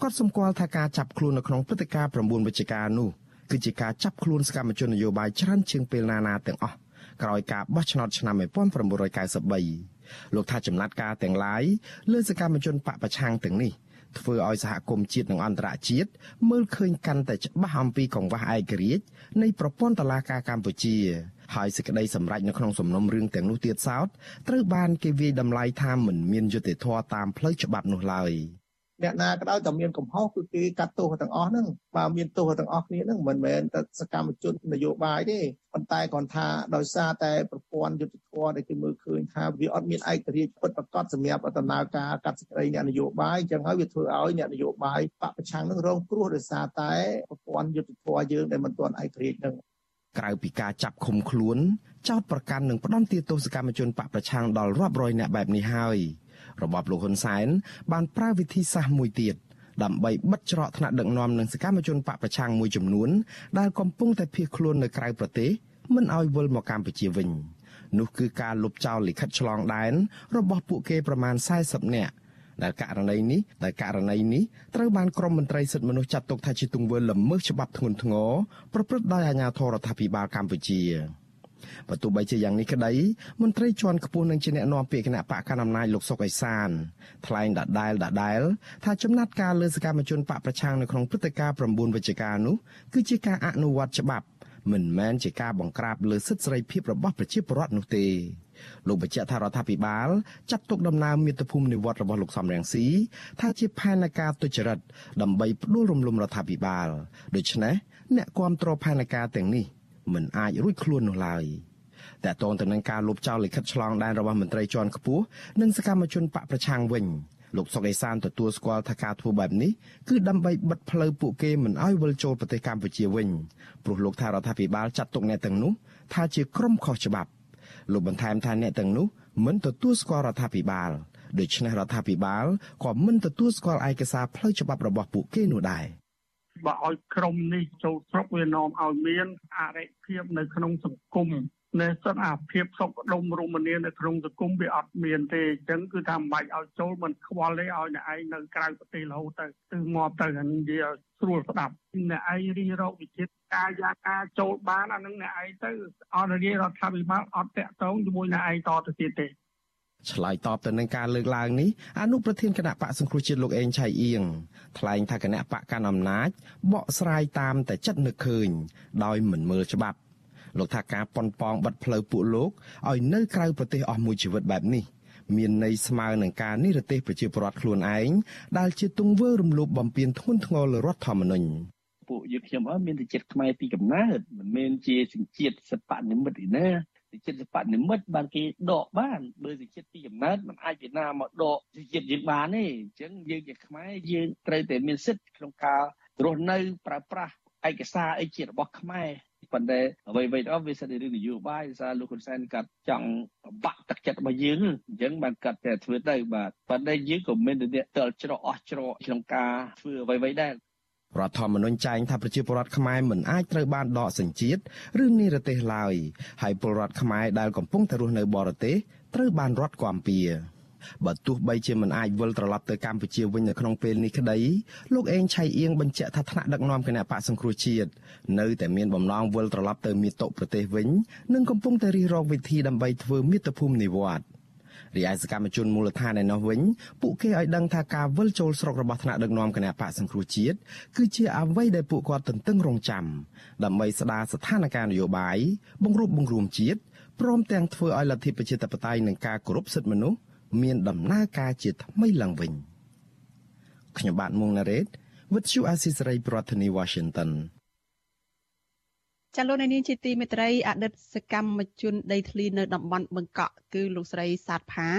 គាត់សម្គាល់ថាការចាប់ខ្លួននៅក្នុងព្រឹត្តិការណ៍9វិច្ឆិកានោះគឺជាការចាប់ខ្លួនសកម្មជននយោបាយច្រើនជាងពេលណាណាទាំងអស់ក្រោយការបោះឆ្នោតឆ្នាំ1993 លោកថាចំណាត់ការទាំងឡាយលើសកម្មជនបកប្រឆាំងទាំងនេះធ្វើឲ្យសហគមន៍ជាតិនិងអន្តរជាតិមើលឃើញកាន់តែច្បាស់អំពីកង្វះឯករាជ្យនៃប្រព័ន្ធតុលាការកម្ពុជាហើយសេចក្តីសម្រេចនៅក្នុងសំណុំរឿងទាំងនោះទៀតសោតត្រូវបានគេវាយតម្លៃថាមិនមានយុត្តិធម៌តាមផ្លូវច្បាប់នោះឡើយ។ អ្នកណាក៏ដោយតែមានកំហុសគឺគេកាត់ទោសទាំងអស់ហ្នឹងបើមានទោសទាំងអស់គ្នាហ្នឹងមិនមែនតែសកម្មជននយោបាយទេប៉ុន្តែគាត់ថាដោយសារតែប្រព័ន្ធយុទ្ធធម៌ដែលគេមើលឃើញថាវាអត់មានឯករាជ្យពិតប្រាកដសម្រាប់ដំណើរការកាត់សេចក្តីអ្នកនយោបាយអញ្ចឹងហើយវាធ្វើឲ្យអ្នកនយោបាយបពប្រឆាំងនឹងរងគ្រោះដោយសារតែប្រព័ន្ធយុទ្ធធម៌យើងដែលមិនទាន់ឯករាជ្យនឹងក្រៅពីការចាប់ឃុំខ្លួនចោតប្រកាន់និងផ្ដន្ទាទោសកម្មជនបកប្រឆាំងដល់រាប់រយនាក់បែបនេះហើយ របបលោកហ៊ុនសែនបានប្រើវិធីសាស្ត្រមួយទៀតដើម្បីបិទច្រកថ្នាក់ដឹកនាំនិងសកម្មជនបកប្រឆាំងមួយចំនួនដែលកំពុងតែភៀសខ្លួននៅក្រៅប្រទេសមិនឲ្យវិលមកកម្ពុជាវិញនោះគឺការលុបចោលលិខិតឆ្លងដែនរបស់ពួកគេប្រមាណ40នាក់ដែលករណីនេះដែលករណីនេះត្រូវបានក្រមមន្ត្រីសិទ្ធិមនុស្សចាត់ទុកថាជាទង្វើល្មើសច្បាប់ធ្ងន់ធ្ងរប្រព្រឹត្តដោយអាជ្ញាធររដ្ឋាភិបាលកម្ពុជា បើទោះបីជាយ៉ាងនេះក្តីមន្ត្រីជាន់ខ្ពស់នឹងជាអ្នកនាំពាក្យគណៈបកកណ្ដាលអំណាចលោកសុកអេសានថ្លែងដដែលដដែលថាចំណាត់ការលើសកម្មជនបកប្រឆាំងនៅក្នុងព្រឹត្តិការណ៍9វិច្ឆិកានោះគឺជាការអនុវត្តច្បាប់មិនមែនជាការបង្ក្រាបលើសិទ្ធិសេរីភាពរបស់ប្រជាពលរដ្ឋនោះទេលោកបញ្ជាក់ថារដ្ឋាភិបាលចាត់ទុកដំណើរមាតុភូមិនិវត្តរបស់លោកសំរងស៊ីថាជាផែនការទុច្ចរិតដើម្បីផ្ដួលរំលំរដ្ឋាភិបាលដូច្នេះអ្នកគ្រប់គ្រងផែនការទាំងនេះ មិនអាចរួចខ្លួននោះឡើយតើតងទៅនឹងការលុបចោលលិខិតឆ្លងដែនរបស់មន្ត្រីជាន់ខ្ពស់និងសកម្មជនបកប្រឆាំងវិញលោកសុកអេសានទទួលស្គាល់ថាការធ្វើបែបនេះគឺដើម្បីបិទផ្លូវពួកគេមិនឲ្យវិលចូលប្រទេសកម្ពុជាវិញព្រោះលោកថារដ្ឋាភិបាលចាត់ទុកអ្នកទាំងនោះថាជាក្រុមខុសច្បាប់លោកបន្ថែមថាអ្នកទាំងនោះមិនទទួលស្គាល់រដ្ឋាភិបាលដូច្នេះរដ្ឋាភិបាលក៏មិនទទួលស្គាល់ឯកសារផ្លូវច្បាប់របស់ពួកគេនោះដែរ បើឲ្យក្រុមនេះចូលស្រុកវានាំឲ្យមានអរិភាពនៅក្នុងសង្គមនៅសិនអាភាពសុខដុមរមនានៅក្នុងសង្គមវាអត់មានទេអញ្ចឹងគឺថាមិនបាច់ឲ្យចូលមិនខ្វល់ទេឲ្យអ្នកឯងនៅក្រៅប្រទេសរហូតទៅទៅងាប់ទៅអានេះនិយាយឲ្យស្រួលស្ដាប់អ្នកឯងរីរោគវិចិត្រកាយាការចូលបានអានឹងអ្នកឯងទៅអត់រាជរដ្ឋាភិបាលអត់តាក់ទងជាមួយអ្នកឯងតទៅទៀតទេ ឆ្លើយតបទៅនឹងការលើកឡើងនេះអនុប្រធានគណៈបកសង្គ្រោះជាតិលោកអេងឆៃអៀងថ្លែងថាគណៈបកកាន់អំណាចបកស្រាយតាមតែចិត្តនឹកឃើញ ដោយមិនមើលច្បាប់លោកថាការប៉ុនប៉ងបិទផ្លូវពួកលោកឲ្យនៅក្រៅប្រទេសអស់មួយជីវិតបែបនេះមានន័យស្មើនឹងការនិរទេសប្រជាពលរដ្ឋខ្លួនឯងដែលជាទង្វើរំលោភបំពានធ្ងន់ធ្ងរលើរដ្ឋធម្មនុញ្ញពួកយើងខ្ញុំអត់មានតែចិត្តខ្មែរពីកំណើតមិនមែនជាសញ្ជាតិសិប្បនិមិត្តឯណា ចិត្តសិប្បនិមិត្តបានគេដកបានបើសញ្ជាតិពីកំណើតมันអាចពីណាមកដកសញ្ជាតិយើងបានទេអញ្ចឹងយើងជាខ្មែរយើងត្រូវតែមានសិទ្ធិក្នុងការរស់នៅប្រើប្រាស់ឯកសារអីជារបស់ខ្មែរប៉ុន្តែអ្វីៗទៅវាសិតរឿងនយោបាយសារលោកហ៊ុនសែនកាត់ចង់បាក់ទឹកចិត្តរបស់យើងអញ្ចឹងបានកាត់តែធ្វើទៅបាទប៉ុន្តែយើងក៏មានតែតលច្រកអស់ច្រកក្នុងការធ្វើអ្វីៗដែរ រដ្ឋធម្មនុញ្ញចែងថាប្រជាពលរដ្ឋខ្មែរមិនអាចត្រូវបានដកសញ្ជាតិឬនិរទេសឡើយហើយពលរដ្ឋខ្មែរដែលកំពុងតែរស់នៅបរទេសត្រូវបានរដ្ឋគាំពៀបើទោះបីជាមិនអាចវិលត្រឡប់ទៅកម្ពុជាវិញនៅក្នុងពេលនេះក្តីលោកអេងឆៃអៀងបញ្ជាក់ថាថ្នាក់ដឹកនាំគណៈបកសង្គ្រោះជាតិនៅតែមានបំណងវិលត្រឡប់ទៅមាតុប្រទេសវិញនិងកំពុងតែរិះរកវិធីដើម្បីធ្វើមាតុភូមិនិវត្តន៍ រីឯសកម្មជនមូលដ្ឋានឯណោះវិញពួកគេឲ្យដឹងថាការវិលចូលស្រុករបស់ថ្នាក់ដឹកនាំគណៈបកសង្គ្រោះជាតិគឺជាអ្វីដែលពួកគាត់ទន្ទឹងរង់ចាំដើម្បីស្ដារស្ថានភាពនយោបាយបង្រួបបង្រួមជាតិព្រមទាំងធ្វើឲ្យលទ្ធិប្រជាធិបតេយ្យនិងការគោរពសិទ្ធិមនុស្សមានដំណើរការជាថ្មីឡើងវិញខ្ញុំបាទមុងណារ៉េត With you Asisari ប្រធានាទី Washington ចាលោកនាងជាទីមេត្រីអតីតសកម្មជនដីធ្លីនៅតំបន់បឹងកក់គឺលោកស្រីសាទផា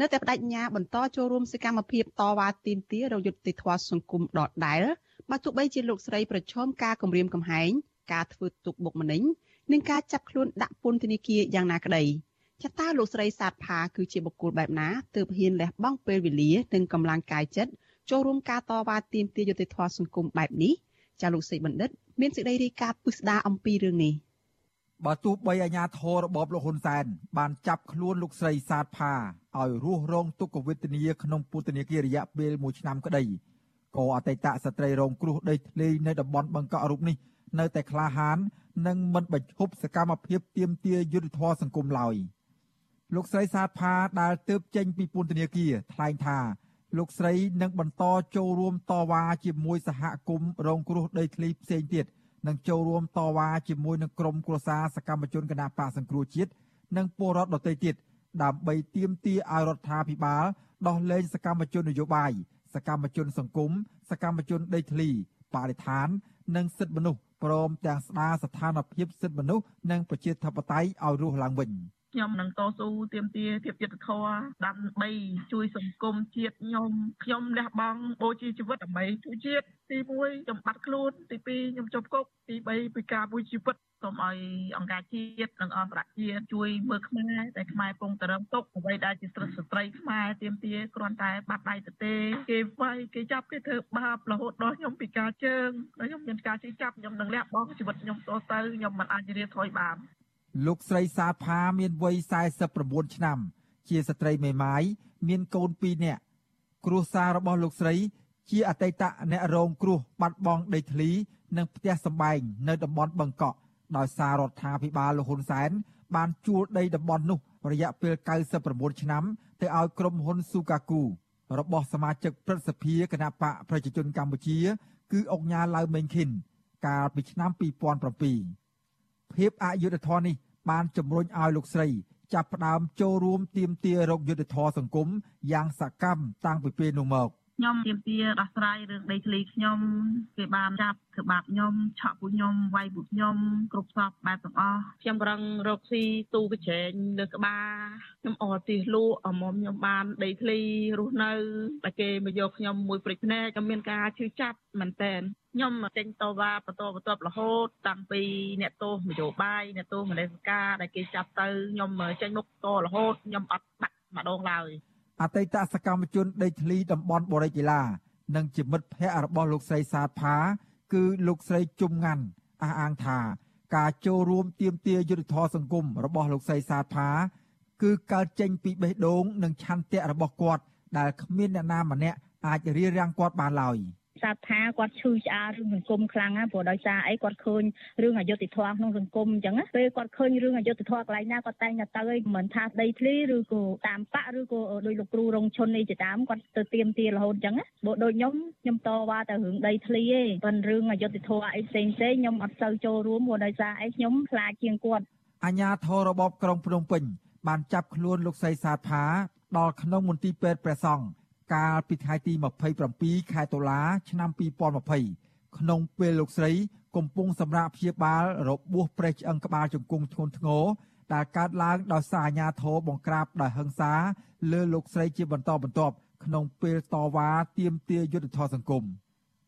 នៅតែបដិញ្ញាបន្តចូលរួមសកម្មភាពតវ៉ាទាមទាររយុត្តិធម៌សង្គមដដែលបើទោះបីជាលោកស្រីប្រឈមការគំរាមកំហែងការធ្វើទុកបុកម្នេញនិងការចាប់ខ្លួនដាក់ពន្ធនាគារយ៉ាងណាក្តីចតាលោកស្រីសាទផាគឺជាបុគ្គលបែបណាទើបហ៊ានលះបង់ពេលវេលានិងកម្លាំងកាយចិត្តចូលរួមការតវ៉ាទាមទារយុត្តិធម៌សង្គមបែបនេះ ចាលោកសីបណ្ឌិត មានសេចក្តីរាយការណ៍ពិស្ដារអំពីរឿងនេះបើទោះបីអាញាធររបបលោកហ៊ុនសែនបានចាប់ខ្លួនលោកស្រីសាទផាឲ្យរស់រងទុក្ខវេទនាក្នុងពន្ធនាគាររយៈពេល1ឆ្នាំក្តីក៏អតីតស្ត្រីរងគ្រោះដីធ្លីនៅតំបន់បឹងកក់រូបនេះនៅតែក្លាហាននិងមិនបញ្ឈប់សកម្មភាពទាមទារយុត្តិធម៌សង្គមឡើយលោកស្រីសាទផាដែលទើបចេញពីពន្ធនាគារថ្លែងថា លោកស្រីនឹងបន្តចូលរួមតវ៉ាជាមួយសហគមន៍រងគ្រោះដីធ្លីផ្សេងទៀតនិងចូលរួមតវ៉ាជាមួយនឹងក្រុមគ្រួសារសកម្មជនគណបកសង្គ្រោះជាតិនិងពលរដ្ឋដទៃទៀតដើម្បីទាមទារឲ្យរដ្ឋាភិបាលដោះលែងសកម្មជននយោបាយសកម្មជនសង្គមសកម្មជនដីធ្លីបរិស្ថាន និងសិទ្ធិមនុស្សព្រមទាំងស្ដារស្ថានភាពសិទ្ធិមនុស្សនិងប្រជាធិបតេយ្យឲ្យរស់ឡើងវិញ។ ខ្ញុំនឹងតស៊ូទាមទារភាពយុត្តិធម៌ដើម្បីជួយសង្គមជាតិខ្ញុំខ្ញុំលះបង់បូជាជីវិតដើម្បីជួយជាតិទី1ខ្ញុំបាត់ខ្លួនទី2ខ្ញុំជាប់គុកទី3ពីការបូជាជីវិតសូមឲ្យអង្គការជាតិនិងអន្តរជាតិជួយមើលខ្មែរតែខ្មែរពងតរំទុកអ្វីដែលជាស្រីស្ត្រីខ្មែរទៀមទាគ្រាន់តែបាត់ដៃទៅទេគេវាយគេចាប់គេធ្វើបាបរហូតដល់ខ្ញុំពិការជើងហើយខ្ញុំមានការជិះចាប់ខ្ញុំនឹងលះបង់ជីវិតខ្ញុំតទៅខ្ញុំមិនអាចរៀនថយបាន លោកស្រីសាផាមានវ័យ49ឆ្នាំ ជាស្ត្រីមេម៉ាយមានកូន2នាក់គ្រួសាររបស់លោកស្រី ជាអតីតអ្នករងគ្រោះបាត់បង់ដីធ្លី និងផ្ទះសម្បែងនៅតំបន់បឹងកក់ដោយសាររដ្ឋាភិបាលលោកហ៊ុនសែន បានជួលដីតំបន់នោះ រយៈពេល99ឆ្នាំទៅឲ្យក្រុមហ៊ុនស៊ូកាគូរបស់សមាជិកព្រឹទ្ធសភាគណៈបកប្រជាជនកម្ពុជា គឺអុកញ៉ាឡៅមេងខិន កាលពីឆ្នាំ2007 ភាពអយុត្តិធម៌នេះបានជំរុញឲ្យលោកស្រី ចាប់ផ្ដើមចូលរួមទាមទាររកយុត្តិធម៌សង្គមយ៉ាងសកម្មតាំងពីពេលនោះមក ខ្ញុំទាមទារដោះស្រាយរឿងដីធ្លីខ្ញុំគេបានចាប់ធ្វើបាបខ្ញុំឆក់ពួកខ្ញុំវាយពួកខ្ញុំគ្រប់សពបែបទាំងអស់ខ្ញុំរងរកស៊ីទូកញ្ចែងលើក្បាលខ្ញុំអត់ទីលក់អមខ្ញុំបានដីធ្លីរស់នៅតែគេមកយកខ្ញុំមួយព្រិចភ្នែកក៏មានការឈឺចាប់មែនតែនខ្ញុំចេញតវ៉ាបន្តបន្ទាប់រហូតតាំងពីអ្នកទោសនយោបាយអ្នកទោសមនសិការដែលគេចាប់ទៅខ្ញុំចេញមុខតរហូតខ្ញុំអត់បាក់ម្ដងឡើយ អតីតសកម្មជនដីធ្លីតំបន់បរិយាកាសនិងជាមិត្តភ័ក្តិរបស់លោកស្រីសាទផាគឺលោកស្រីជុំងាន់អះអាងថាការចូលរួមទៀមទាយុទ្ធធរសង្គមរបស់លោកស្រីសាផាគឺកើតចេញពីបេះដូងនិងឆន្ទៈរបស់គាត់ដែលគ្មានអ្នកណាម្នាក់អាចរារាំងគាត់បានឡើយ។ ស្រាប់ថាគាត់ឈឺឆ្អាលរឿងសង្គមខ្លាំងណាស់ព្រោះដោយសារអីគាត់ឃើញរឿងអយុត្តិធម៌ក្នុងសង្គមអញ្ចឹងពេលគាត់ឃើញរឿងអយុត្តិធម៌កន្លែងណាគាត់តែងតែទៅមិនថាដីធ្លីឬក៏តាមបាក់ឬក៏ដោយលោកគ្រូរងឈុននេះជាតាមគាត់ទៅទៀមទារហូតអញ្ចឹងបើដូចខ្ញុំខ្ញុំតវ៉ាតែរឿងដីធ្លីទេប៉ុន្តែរឿងអយុត្តិធម៌អីផ្សេងផ្សេងខ្ញុំអត់សូវចូលរួមព្រោះដោយសារអីខ្ញុំខ្លាចជាងគាត់អញ្ញាធររបបក្រុងភ្នំពេញបានចាប់ខ្លួនលោកសីសាផាដល់ក្នុងមន្ទីរពេទ្យព្រះសង្ឃ កាលពីថ្ងៃទី27ខែតុលាឆ្នាំ2020ក្នុងពេលលោកស្រី កំពុងសម្រាកព្យាបាលរបួសព្រេះឆ្អឹងក្បាលជង្គង់ធ្ងន់ធ្ងរដែលកើតឡើងដោយសារអាញាធរបង្ក្រាបដោយហិង្សាលើលោកស្រីជាបន្តបន្ទាប់ក្នុងពេលតវ៉ាទាមទារយុត្តិធម៌សង្គម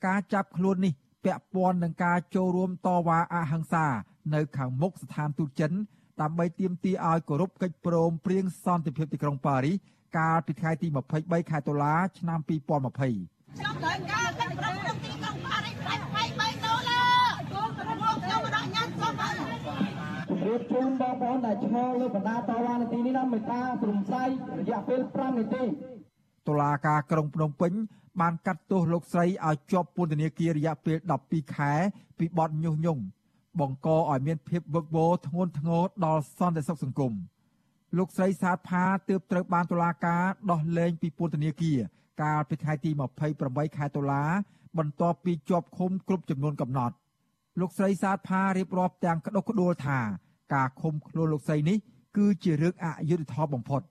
ការចាប់ខ្លួននេះពាក់ព័ន្ធនឹងការចូលរួមតវ៉ាអហិង្សា នៅខាងមុខស្ថានទូតចិនដើម្បីទាមទារឲ្យគោរពកិច្ចព្រមព្រៀងសន្តិភាពទីក្រុងប៉ារីស កាលពីថ្ងៃទី23ខែតុលាឆ្នាំ2020ខ្ញុំត្រូវការកិច្ចព្រមព្រៀងទីក្រុងប៉ារីស23ដុល្លារចូលទៅមកខ្ញុំបដញ្ញាសូមជម្រាបជូនបងប្អូនដែលឈរលើបណ្ដាតវ៉ានាទីនេះណាមេត្តាព្រំសៃរយៈពេល5នាទីតុលាការក្រុងភ្នំពេញបានកាត់ទោសលោកស្រីឲ្យជាប់ពន្ធនាគាររយៈពេល12ខែពីបទញុះញង់បង្កឲ្យមានភាពវឹកវរធ្ងន់ធ្ងរដល់សន្តិសុខសង្គម លោកស្រីសាទផាទើបត្រូវបានតុលាការដោះលែងពីពន្ធនាគារកាលពីថ្ងៃទី28ខែតុលាបន្ទាប់ពីជាប់ឃុំគ្រប់ចំនួនកំណត់លោកស្រីសាទផារៀបរាប់ទាំងក្តុកក្តួលថា ការឃុំខ្លួនលោកស្រីនេះគឺជារឿងអយុត្តិធម៌បំផុត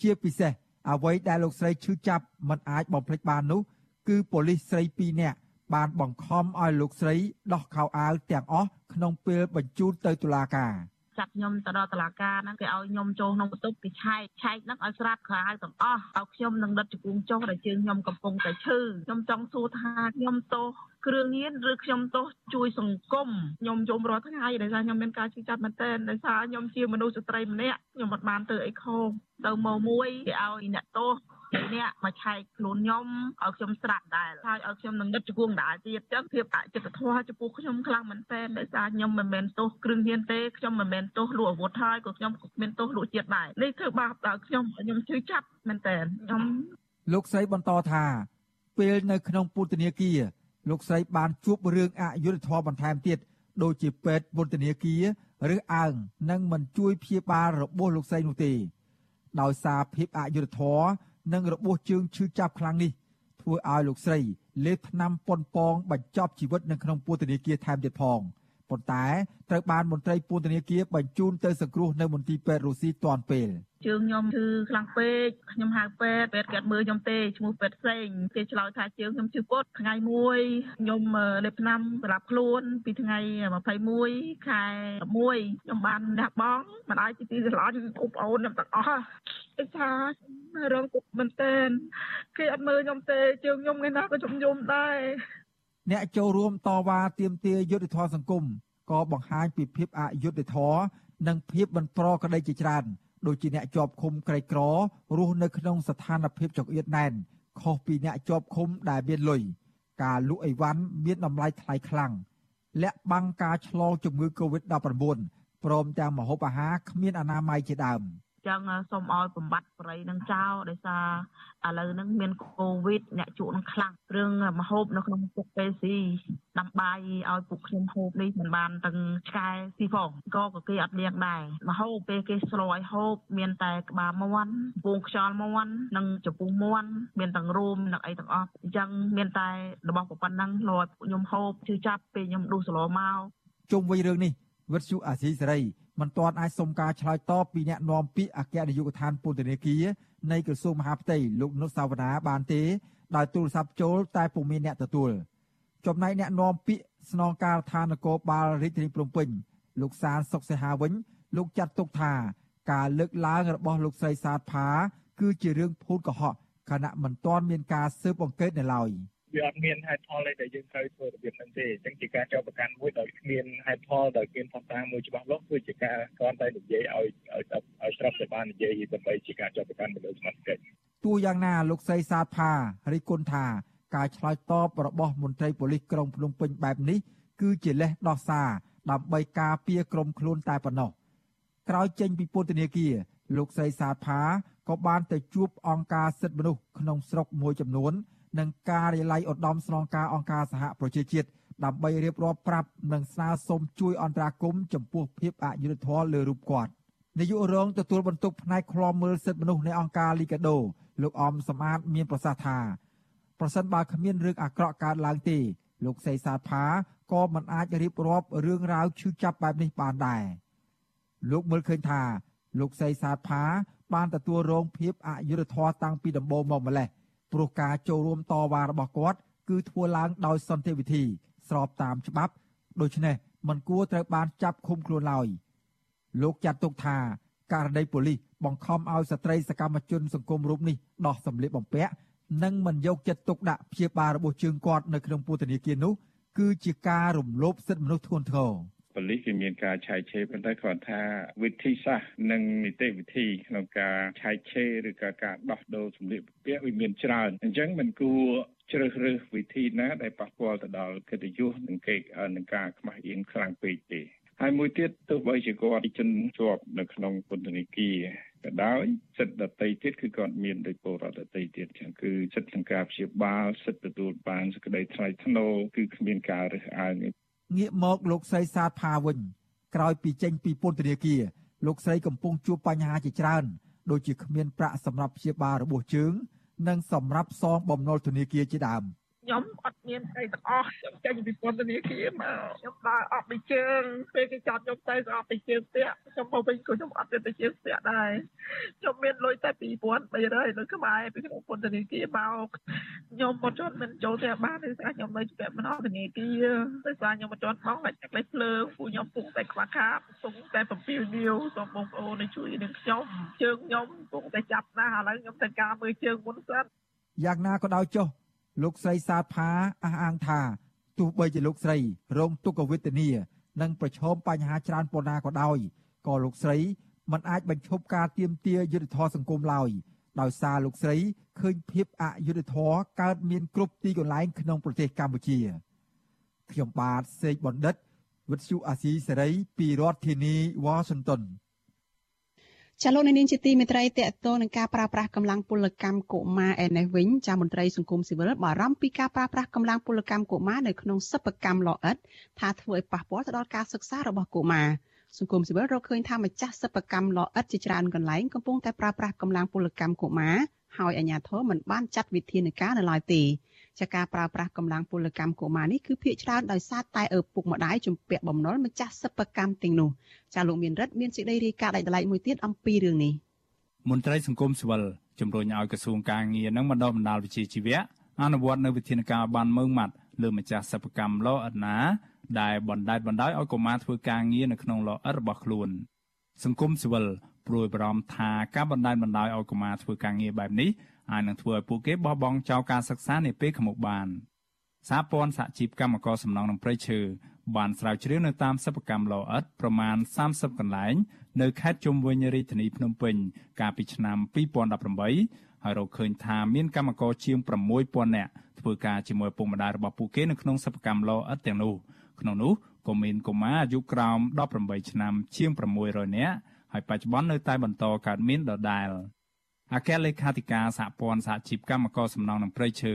ជាពិសេសអ្វីដែលលោកស្រីឈឺចាប់មិនអាចបំភ្លេចបាននោះ គឺប៉ូលីសស្រី2នាក់បានបង្ខំឲ្យលោកស្រីដោះខោអាវទាំងអស់ក្នុងពេលបញ្ជូនទៅតុលាការ ចាប់ខ្ញុំទៅដល់តុលាការហ្នឹងគេឲ្យខ្ញុំចូលក្នុងបន្ទប់គេឆែកឆែកហ្នឹងឲ្យស្រាប់ក្រៅទាំងអស់ឲ្យខ្ញុំនឹងដិតជង្គង់ចុះដែលជើងខ្ញុំកំពុងតែឈឺខ្ញុំចង់សួរថាខ្ញុំទោសគ្រឿងញៀនឬខ្ញុំទោសជួយសង្គមខ្ញុំយំរាល់ថ្ងៃដោយសារខ្ញុំមានការជឿចាប់មែនទែនដោយសារខ្ញុំជាមនុស្សស្ត្រីម្នាក់ខ្ញុំមិនបានទៅអីខុសទៅមកមួយគេឲ្យអ្នកទោសពី អ្នកមកឆែកខ្លួនខ្ញុំឲ្យខ្ញុំស្រាប់ដែរហើយឲ្យខ្ញុំនឹងងឹតជង្គង់ដែរទៀតចឹងភាពអចិត្តធម៌ចំពោះខ្ញុំខ្លាំងមែនទែនដោយសារខ្ញុំមិនមែនទោសគ្រឿងញៀនទេខ្ញុំមិនមែនទោសលួចអាវុធហើយក៏ខ្ញុំក៏មានទោសលួចជាតិដែរនេះធ្វើបាបដល់ខ្ញុំខ្ញុំជឿចាប់មែនទែនខ្ញុំលោកស្រីបន្តថាពេលនៅក្នុងពន្ធនាគារលោកស្រីបានជួបរឿងអយុត្តិធម៌បន្ថែមទៀតដូចជាពេទ្យពន្ធនាគារឬអើងនឹងមិនជួយព្យាបាលរបួសលោកស្រីនោះទេដោយសារភាពអយុត្តិធម៌ និងរបួសជើងឈឺចាប់ខ្លាំងនេះធ្វើឲ្យលោកស្រីលេបថ្នាំប៉ុនប៉ងបញ្ចប់ជីវិតនៅក្នុងពន្ធនាគារថែមទៀតផងប៉ុន្តែត្រូវបានមន្ត្រីពន្ធនាគារបញ្ជូនទៅសង្គ្រោះនៅមន្ទីរពេទ្យរុស្ស៊ីទាន់ពេលជើងខ្ញុំឈឺខ្លាំងពេកខ្ញុំហៅពេទ្យពេទ្យគាត់មើលខ្ញុំទេឈ្មោះពេទ្យផ្សេងគេឆ្លើយថាជើងខ្ញុំឈឺពុតថ្ងៃមួយខ្ញុំលេបថ្នាំសម្រាប់ខ្លួនពីថ្ងៃ21ខែ11ខ្ញុំបានលះបង់មិនអាចជាទីស្រឡាញ់បងប្អូនខ្ញុំទាំងអស់គេថា រងគុកមែនតើគេអត់មើលខ្ញុំទេជើងខ្ញុំថ្ងៃណាក៏ជំនុំដែរអ្នកចូលរួមតវ៉ាទាមទារយុត្តិធម៌សង្គមក៏បង្ហាញពីភាពអយុត្តិធម៌និងភាពមិនប្រក្រតីជាច្រើនដូចជាអ្នកជាប់ឃុំក្រីក្ររស់នៅក្នុងស្ថានភាពចង្អៀតណែនខុសពីអ្នកជាប់ឃុំដែលមានលុយការលក់អីវ៉ាន់មានតម្លៃថ្លៃខ្លាំងលាក់បាំងការឆ្លងជំងឺ Covid-19 ព្រមទាំងម្ហូបអាហារគ្មានអនាម័យជាដើម។ ចឹងសូមឲ្យបំបត្តិបរិយនឹងចោលដោយសារឥឡូវហ្នឹងមានកូវីដអ្នកជក់នឹងខ្លាំងរឿងមហូបនៅក្នុងពុកពេស៊ីដាំបាយឲ្យពុកខ្ញុំហូបនេះមិនបានទាំងឆ្កែស៊ីផងក៏ក៏គេអត់លៀងដែរមហូបពេលគេស្រួយហូបមានតែក្បាលមាន់ពងខ្យល់មាន់និងចំពុះមាន់មានទាំងរោមនិងអីទាំងអស់អញ្ចឹងមានតែរបស់ប៉ុណ្ណឹងលយខ្ញុំហូបជឿចាប់ពេលខ្ញុំដួសសឡមកជុំវិញរឿងនេះ វិទ្យុអាស៊ីសេរីមិនទាន់អាចសុំការឆ្លើយតបពីអ្នកនាំពាក្យអគ្គនាយកដ្ឋានពន្ធនាគារនៃក្រសួងមហាផ្ទៃលោកនុតសាវណ្ណាបានទេដោយទូរស័ព្ទចូលតែពុំមានអ្នកទទួលចំណែកអ្នកនាំពាក្យស្នងការដ្ឋាននគរបាលរាជធានីភ្នំពេញលោកសានសុកសេហាវិញលោកចាត់ទុកថាការលើកឡើងរបស់លោកស្រីសាទផាគឺជារឿងភូតកុហកខណៈមិនទាន់មានការស៊ើបអង្កេតនៅឡើយ។ វាអត់មានហេតុផលអីដែលយើងត្រូវធ្វើរបៀបហ្នឹងទេអញ្ចឹងជាការចោទប្រកាន់មួយដោយគ្មានហេតុផលដោយគ្មានផុសតាងមួយច្បាស់លាស់គឺជាការគ្រាន់តែនិយាយឲ្យឲ្យឲ្យស្រាប់តែបាននិយាយដើម្បីជាការចោទប្រកាន់មនុស្សសមត្ថកិច្ចទោះយ៉ាងណាលោកសីសាផារិគុណថា ការឆ្លើយតបរបស់មន្ត្រីប៉ូលីសក្រុងភ្នំពេញបែបនេះគឺជាលេសដោះសារដើម្បីការពារក្រុមខ្លួនតែប៉ុណ្ណោះក្រោយចេញពីពន្ធនាគារលោកស្រីសាផាក៏បានទៅជួបអង្គការសិទ្ធិមនុស្សក្នុងស្រុកមួយចំនួន និងការិយាល័យឧត្តមស្នងការអង្គការសហប្រជាជាតិដើម្បីរៀបរាប់ប្រាប់និងស្នើសុំជួយអន្តរាគមន៍ចំពោះភាពអយុត្តិធម៌លើរូបគាត់នាយករងទទួលបន្ទុកផ្នែកឃ្លាំមើលសិទ្ធិមនុស្សនៃអង្គការលីកាដូលោកអមសំអាតមានប្រសាសន៍ថាប្រសិនបើគ្មានរឿងអាក្រក់កើតឡើងទេ លោកសីសាផាក៏មិនអាចរៀបរាប់រឿងរ៉ាវឈឺចាប់បែបនេះបានដែរលោកមើលឃើញថា លោកសីសាផាបានទទួលរងភាពអយុត្តិធម៌តាំងពីដំបូងមកម្លេះ ព្រោះការចូលរួមតវ៉ារបស់គាត់គឺធ្វើឡើងដោយសន្តិវិធី ស្របតាមច្បាប់ដូច្នេះមិនគួរត្រូវបានចាប់ឃុំខ្លួនឡើយលោកចាត់ទុកថាករណីប៉ូលីសបង្ខំឲ្យស្ត្រីសកម្មជនសង្គមរូបនេះដោះសម្លៀកបំពាក់និងមិនយកចិត្តទុកដាក់ព្យាបាលរបួសជើងគាត់នៅក្នុងពន្ធនាគារនោះគឺជាការរំលោភសិទ្ធិមនុស្សធ្ងន់ធ្ងរ ប៉ូលីសគឺមានការឆែកឆេរប៉ុន្តែគាត់ថាវិធីសាស្ត្រនិងនីតិវិធីក្នុងការឆែកឆេរឬក៏ការដោះដូរសម្លៀកបំពាក់វាមានច្រើនអញ្ចឹងមិនគួរជ្រើសរើសវិធីណាដែលប៉ះពាល់ទៅដល់កិត្តិយសនិងគេនឹងការខ្មាស់អៀនខ្លាំងពេកទេហើយមួយទៀតទោះបីជាគាត់ជនជាប់នៅក្នុងពន្ធនាគារក៏ដោយសិទ្ធិដតីទៀតគឺគាត់មានដោយពលរដ្ឋដតីទៀតចឹងគឺសិទ្ធិក្នុងការព្យាបាលសិទ្ធិទទួលបានសេចក្តីថ្លៃថ្នូរគឺគ្មានការរើសអើង ងាកមកលោកស្រីសាទផាវិញក្រោយពីចេញពីពន្ធនាគារលោកស្រីកំពុងជួបបញ្ហាជាច្រើនដូចជាគ្មានប្រាក់សម្រាប់ព្យាបាលរបួសជើង និងសម្រាប់សងបំណុលធនាគារជាដើម។ ខ្ញុំអត់មានអីទាំងអស់ខ្ញុំចេញពីពន្ធនាគារមកខ្ញុំដើរអត់ពីជើងពេលគេចាប់ខ្ញុំទៅក៏អត់ពីជើងស្ទាក់ខ្ញុំមកវិញក៏ខ្ញុំអត់មានពីជើងស្ទាក់ដែរខ្ញុំមានលុយតែ2300នៅក្បែរពីក្នុងពន្ធនាគារមកខ្ញុំមិនទាន់មិនចូលផ្ទះបានទេស្អាខ្ញុំនៅជាប់មិនអត់ធនាគារដោយសារខ្ញុំមិនទាន់បង់តែទឹកលេខភ្លើងពូខ្ញុំពុកតែខ្វះខាតពុកតែ7លាវសូមបងប្អូនជួយនឹងខ្ញុំជើងខ្ញុំពុកតែចាប់ណាស់ឥឡូវខ្ញុំត្រូវការមើលជើងមុនសិនយ៉ាងណាក៏ដោយចុះ លោកស្រីសាផាអះអាងថាទោះបីជាលោកស្រីរងទុក្ខវេទនានិងប្រឈមបញ្ហាច្រើនប៉ុណ្ណាក៏ដោយក៏លោកស្រីមិនអាចបញ្ឈប់ការទៀមទាយុទ្ធធរសង្គមឡើយដោយសារលោកស្រីឃើញភាពអយុត្តិធម៌កើតមានគ្រប់ទីកន្លែងក្នុងប្រទេសកម្ពុជាខ្ញុំបាទសេកបណ្ឌិតវិទ្យុអាស៊ីសេរីពីរដ្ឋធានីវ៉ាស៊ីនតោន ចាលោកនាងជាទីមេត្រីតកតនឹងការប្រើប្រាស់កម្លាំងពលកម្មកុមារឯនេះវិញចាមន្ត្រីសង្គមស៊ីវិលបារម្ភពីការប្រើប្រាស់កម្លាំងពលកម្មកុមារនៅក្នុងសិប្បកម្មលអិតថាធ្វើឲ្យប៉ះពាល់ទៅដល់ការសិក្សារបស់កុមារសង្គមស៊ីវិលរកឃើញថាម្ចាស់សិប្បកម្មលអិតជាច្រើនកន្លែងកំពុងតែប្រើប្រាស់កម្លាំងពលកម្មកុមារហើយអាជ្ញាធរមិនបានចាត់វិធានការនៅឡើយទេ ចាការប្រើប្រាស់កម្លាំងពលកម្មកុមារនេះគឺភាគច្រើនដោយសារតែឪពុកម្ដាយជំពាក់បំណុលម្ចាស់សិប្បកម្មទាំងនោះចាលោកមានរិទ្ធមានសេចក្តីរាយការណ៍ដាច់ដライមួយទៀតអំពីរឿងនេះមន្ត្រីសង្គមស៊ីវិលជំរុញឲ្យក្រសួងការងារនិងបណ្ដុះបណ្ដាលវិជ្ជាជីវៈអនុវត្តនៅវិធានការបានមើងម៉ាត់លើម្ចាស់សិប្បកម្មលោអិតណាដែលបណ្តែតបណ្ដោយឲ្យកុមារធ្វើការងារនៅក្នុងលោអិតរបស់ខ្លួន សង្គមស៊ីវិលព្រួយបារម្ភថាការបណ្តែតបណ្ដោយឲ្យកុមារធ្វើការងារបែបនេះ អាចនឹងធ្វើឲ្យពួកគេបោះបង់ចោលការសិក្សានាពេលខាងមុខបានសហព័ន្ធសហជីពកម្មករសំណង់នឹងព្រៃឈើបានស្រាវជ្រាវនៅតាមសិប្បកម្មលោអិតប្រមាណ30កន្លែងនៅខេត្តជុំវិញរាជធានីភ្នំពេញ កាលពីឆ្នាំ2018ហើយរកឃើញថាមានកម្មករជាង6000នាក់ធ្វើការជាមួយពុកម្ដាយរបស់ពួកគេនៅក្នុងសិប្បកម្មលោអិតទាំងនោះក្នុងនោះក៏មានកុមារអាយុក្រោម18ឆ្នាំជាង600នាក់ហើយបច្ចុប្បន្ននៅតែបន្តកើតមានដដែល។ អគ្គលេខាធិការសហព័ន្ធសហជីពកម្មករសំណង់នឹងព្រៃឈើ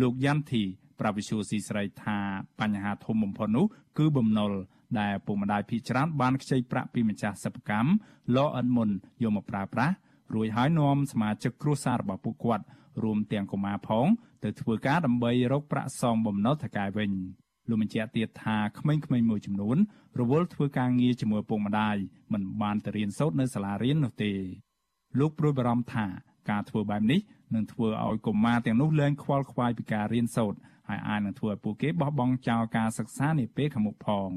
លោកយ៉ាន់ធីប្រវិសុស៊ីស្រីថាបញ្ហាធំបំផុតនោះគឺបំណុលដែលពុកម្ដាយភីច្រើនបានខ្ចីប្រាក់ពីម្ចាស់សិប្បកម្មលអិនមុនយកមកប្រើប្រាស់រួចហើយនាំសមាជិកគ្រួសាររបស់ពួកគាត់រួមទាំងកុមារផង ទៅធ្វើការដើម្បីរកប្រាក់សងបំណុលថកែវិញលោកបញ្ជាក់ទៀតថាក្មេងៗមួយចំនួនរវល់ធ្វើការងារជាមួយពុកម្ដាយមិនបានទៅរៀនសូត្រនៅសាលារៀននោះទេ លោកព្រួយបារម្ភថាការធ្វើបែបនេះនឹងធ្វើឲ្យកុមារទាំងនោះលែងខ្វល់ខ្វាយពីការរៀនសូត្រហើយអាចនឹងធ្វើឲ្យពួកគេបោះបង់ចោលការសិក្សានាពេលខាងមុខផង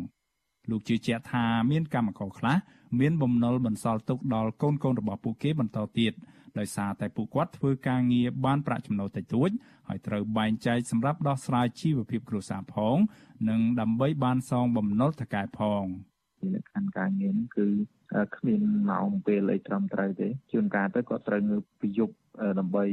លោកជឿជាក់ថាមានកម្មករខ្លះមានបំណុលបន្សល់ទុកដល់កូនកូនរបស់ពួកគេបន្តទៀតដោយសារតែពួកគាត់ធ្វើការងារបានប្រាក់ចំណូលតិចតួចហើយត្រូវបែងចែកសម្រាប់ដោះស្រាយជីវភាពគ្រួសារផង និងដើម្បីបានសងបំណុលថកែផងលក្ខខណ្ឌការងារហ្នឹងគឺ គ្មានម៉ោងពេលអីត្រឹមត្រូវទេជួនកាលទៅគាត់ត្រូវងើបពីយប់ដើម្បី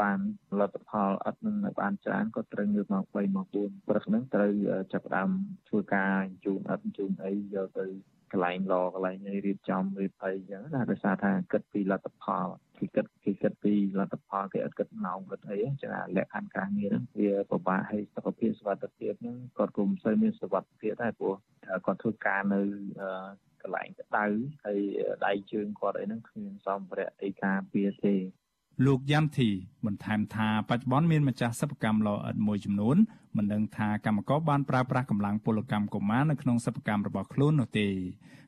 បានផលិតផលឥតនឹងបានច្រើនក៏ត្រូវងើបម៉ោង3ម៉ោង4ព្រឹកហ្នឹងត្រូវចាប់ផ្ដើមធ្វើការជូនឥតជូនអីយកទៅកន្លែងរកន្លែងអីរៀបចំរៀបអីអញ្ចឹងណាដោយសារថាគិតពីលទ្ធផលគេគិតគេគិតពីលទ្ធផលគេអត់គិតម៉ោងគិតអីចឹងអាលក្ខខណ្ឌការងារហ្នឹងវាពិបាកហើយសុខភាពសុវត្ថិភាពហ្នឹងគាត់ក៏មិនសូវមានសុវត្ថិភាពដែរព្រោះគាត់ធ្វើការនៅ កន្លែងក្តៅហើយដៃជើងគាត់អីហ្នឹងគ្មានសម្ភារៈអីការពារទេលោកយ៉ាន់ធីបន្ថែមថាបច្ចុប្បន្នមានម្ចាស់សិប្បកម្មលោអិតមួយចំនួនមិនដឹងថាកម្មករបានប្រើប្រាស់កម្លាំងពលកម្មកុមារនៅក្នុងសិប្បកម្មរបស់ខ្លួននោះទេ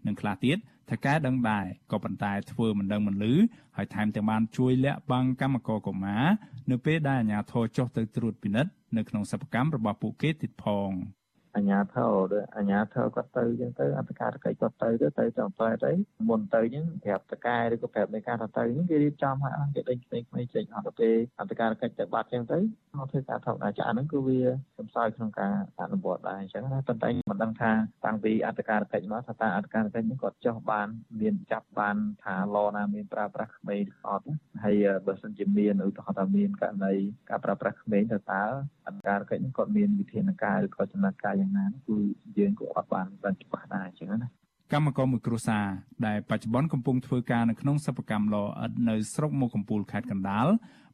នឹងខ្លះទៀតថៅកែដឹងដែរក៏ប៉ុន្តែធ្វើមិនដឹងមិនលឺហើយថែមទាំងបានជួយលាក់បាំងកម្មករកុមារនៅពេលដែលអាជ្ញាធរចុះទៅត្រួតពិនិត្យនៅក្នុងសិប្បកម្មរបស់ពួកគេទៀតផង។ អញ្ញាធរអញ្ញាធរគាត់ទៅអញ្ចឹងទៅអន្តការកិច្ចគាត់ទៅទៅទៅចំតែទៅមុនទៅអញ្ចឹងប្រាប់តកែឬក៏ប្រាប់នៃការទៅអញ្ចឹងគេរៀបចំឲ្យអង្គគេដេញផ្សេងផ្សេងចេញអត់ទៅអន្តការកិច្ចទៅបាត់អញ្ចឹងទៅមកធ្វើការធម្មតាចាហ្នឹងគឺវាសំសើចក្នុងការអនុវត្តដែរអញ្ចឹងណាប៉ុន្តែមិនដឹងថាតាំងពីអន្តការកិច្ចមកថាតើអន្តការកិច្ចនេះគាត់ចោះបានមានចាប់បានថាឡណាមានប្រើប្រាស់ក្មេងអត់ហើយបើសិនជាមានឧទាហរណ៍ថាមានករណីការប្រើប្រាស់ក្មេងទៅតើអន្តការកិច្ចនេះគាត់មានវិធានការឬក៏ចំណាត់ការយ៉ាងណាគឺយើងក៏អត់បានបានច្បាស់ដែរអញ្ចឹងណាកម្មករមួយគ្រួសារដែលបច្ចុប្បន្នកំពុងធ្វើការនៅក្នុងសិប្បកម្មលអិតនៅស្រុកមុខកំពូលខេត្តកណ្ដាល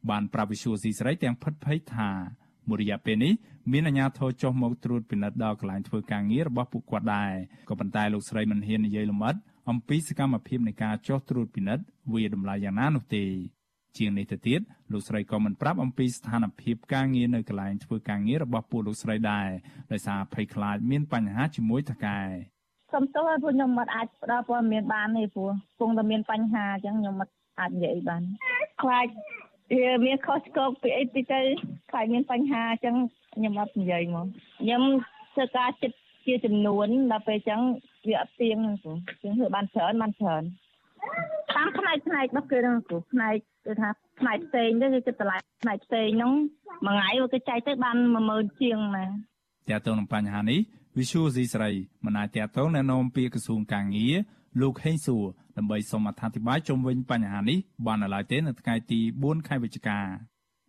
បានប្រាប់វិសុយស៊ីស្រីទាំងផិតភ័យថាមួយរយៈពេលនេះមានអាជ្ញាធរចុះមកត្រួតពិនិត្យដល់កន្លែងធ្វើការងាររបស់ពួកគាត់ដែរក៏ប៉ុន្តែលោកស្រីមិនហ៊ាននិយាយលម្អិតអំពីសកម្មភាពនៃការចុះត្រួតពិនិត្យវាតម្លៃយ៉ាងណានោះទេ ជាងនេះទៅទៀតលោកស្រីក៏មិនប្រាប់អំពីស្ថានភាពការងារនៅកន្លែងធ្វើការងាររបស់ពួកលោកស្រីដែរដោយសារភ័យខ្លាចមានបញ្ហាជាមួយថកែសុំទោសឲ្យពួកខ្ញុំមិនអាចផ្ដល់ព័ត៌មានបានទេព្រោះគង់តែមានបញ្ហាអញ្ចឹងខ្ញុំមិនអាចនិយាយបានខ្លាចវាមានខុសឆ្គងពីអីពីទៅខ្លាចមានបញ្ហាអញ្ចឹងខ្ញុំអត់និយាយមកខ្ញុំធ្វើការចិត្តជាចំនួនដល់ពេលអញ្ចឹងវាអត់ទៀងព្រោះជាងធ្វើបានច្រើនបានច្រើន តាមផ្នែកផ្នែករបស់គេហ្នឹងព្រោះផ្នែកគឺថាផ្នែកផ្សេងទៅគឺគិតតម្លៃផ្នែកផ្សេងហ្នឹងមួយថ្ងៃវាគេចែកទៅបាន10000ជាងណាតើតើនឹងបញ្ហានេះ Visual C ស្រីមិនអាចតតងណែនាំពីក្រសួងកាងារលោកហេងសួរដើម្បីសូមអធិប្បាយជុំវិញបញ្ហានេះបាននៅឡើយទេនៅថ្ងៃទី4ខែវិច្ឆិកា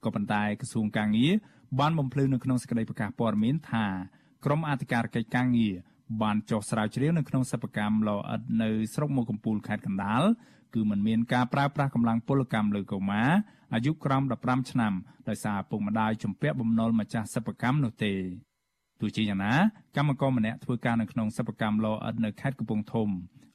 ក៏ប៉ុន្តែក្រសួងកាងារបានបំភ្លឺនៅក្នុងសេចក្តីប្រកាសព័ត៌មានថាក្រមអធិការកិច្ចកាងារ បានចុះស្រាវជ្រាវនៅក្នុងសិប្បកម្មលអិតនៅស្រុកមុខកំពូលខេត្តកណ្ដាលគឺมันមានការប្រើប្រាស់កម្លាំងពលកម្មលើកុមារអាយុក្រោម15ឆ្នាំដោយសារពុកម្ដាយជំពាក់បំណុលម្ចាស់សិប្បកម្មនោះទេទោះជាយ៉ាងណាកម្មករម្នាក់ធ្វើការនៅក្នុងសិប្បកម្មលអិតនៅខេត្តកំពង់ធំ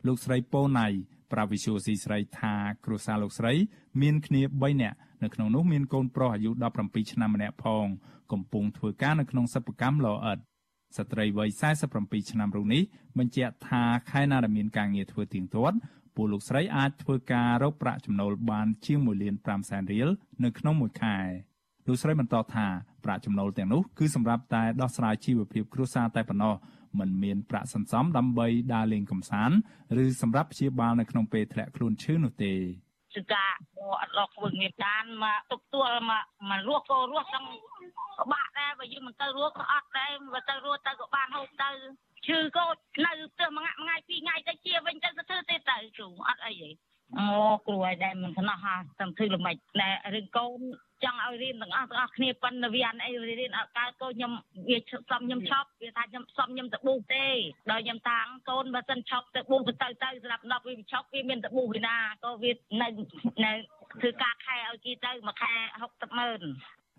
លោកស្រីប៉ូណៃប្រាវិសុស៊ីស្រីថាគ្រួសារលោកស្រី មានគ្នា3នាក់នៅក្នុងនោះមានកូនប្រុសអាយុ17ឆ្នាំម្នាក់ផងកំពុងធ្វើការនៅក្នុងសិប្បកម្មលអិត ស្ត្រីវ័យ47ឆ្នាំរូបនេះបញ្ជាក់ថាខែណាដែលមានការងារធ្វើទៀងទាត់ពួកលោកស្រីអាចធ្វើការរកប្រាក់ចំណូលបានជាង1លាន5សែនរៀលនៅក្នុងមួយខែលោកស្រីបន្តថាប្រាក់ចំណូលទាំងនោះគឺសម្រាប់តែដោះស្រាយជីវភាពគ្រួសារតែប៉ុណ្ណោះមិនមានប្រាក់សន្សំដើម្បីដើរលេងកម្សាន្តឬសម្រាប់ព្យាបាលនៅក្នុងពេលធ្លាក់ខ្លួនឈឺនោះទេ គឺការអត់លក់ធ្វើងារបានមកទប់ទួលមកម្ករស់ក៏រស់ទាំងពិបាកដែរបើយើងមិនទៅរស់ក៏អត់ដែរបើទៅរស់ទៅក៏បានហូបទៅឈឺក៏នៅផ្ទះមួយថ្ងៃពីរថ្ងៃទៅជាវិញទៅទៅធ្វើទេទៅគ្រូអត់អីទេអូគ្រូឲ្យដែរមិនខ្នោះហាតាមធ្វើល្មិចតែរឿងកូន ចង់ឲ្យរៀនទាំងអស់ទាំងអស់គ្នាប៉ុន្តែវាអត់អីរៀនអត់កើតកូនខ្ញុំវាសំខ្ញុំឈប់វាថាខ្ញុំសំខ្ញុំទៅប៊ូទេដល់ខ្ញុំតាំងកូនបើសិនឈប់ទៅប៊ូទៅទៅទៅសម្រាប់10វាឈប់វាមានទៅប៊ូពីណាក៏វានៅនៅធ្វើការខែឲ្យគេទៅមួយខែ60ម៉ឺន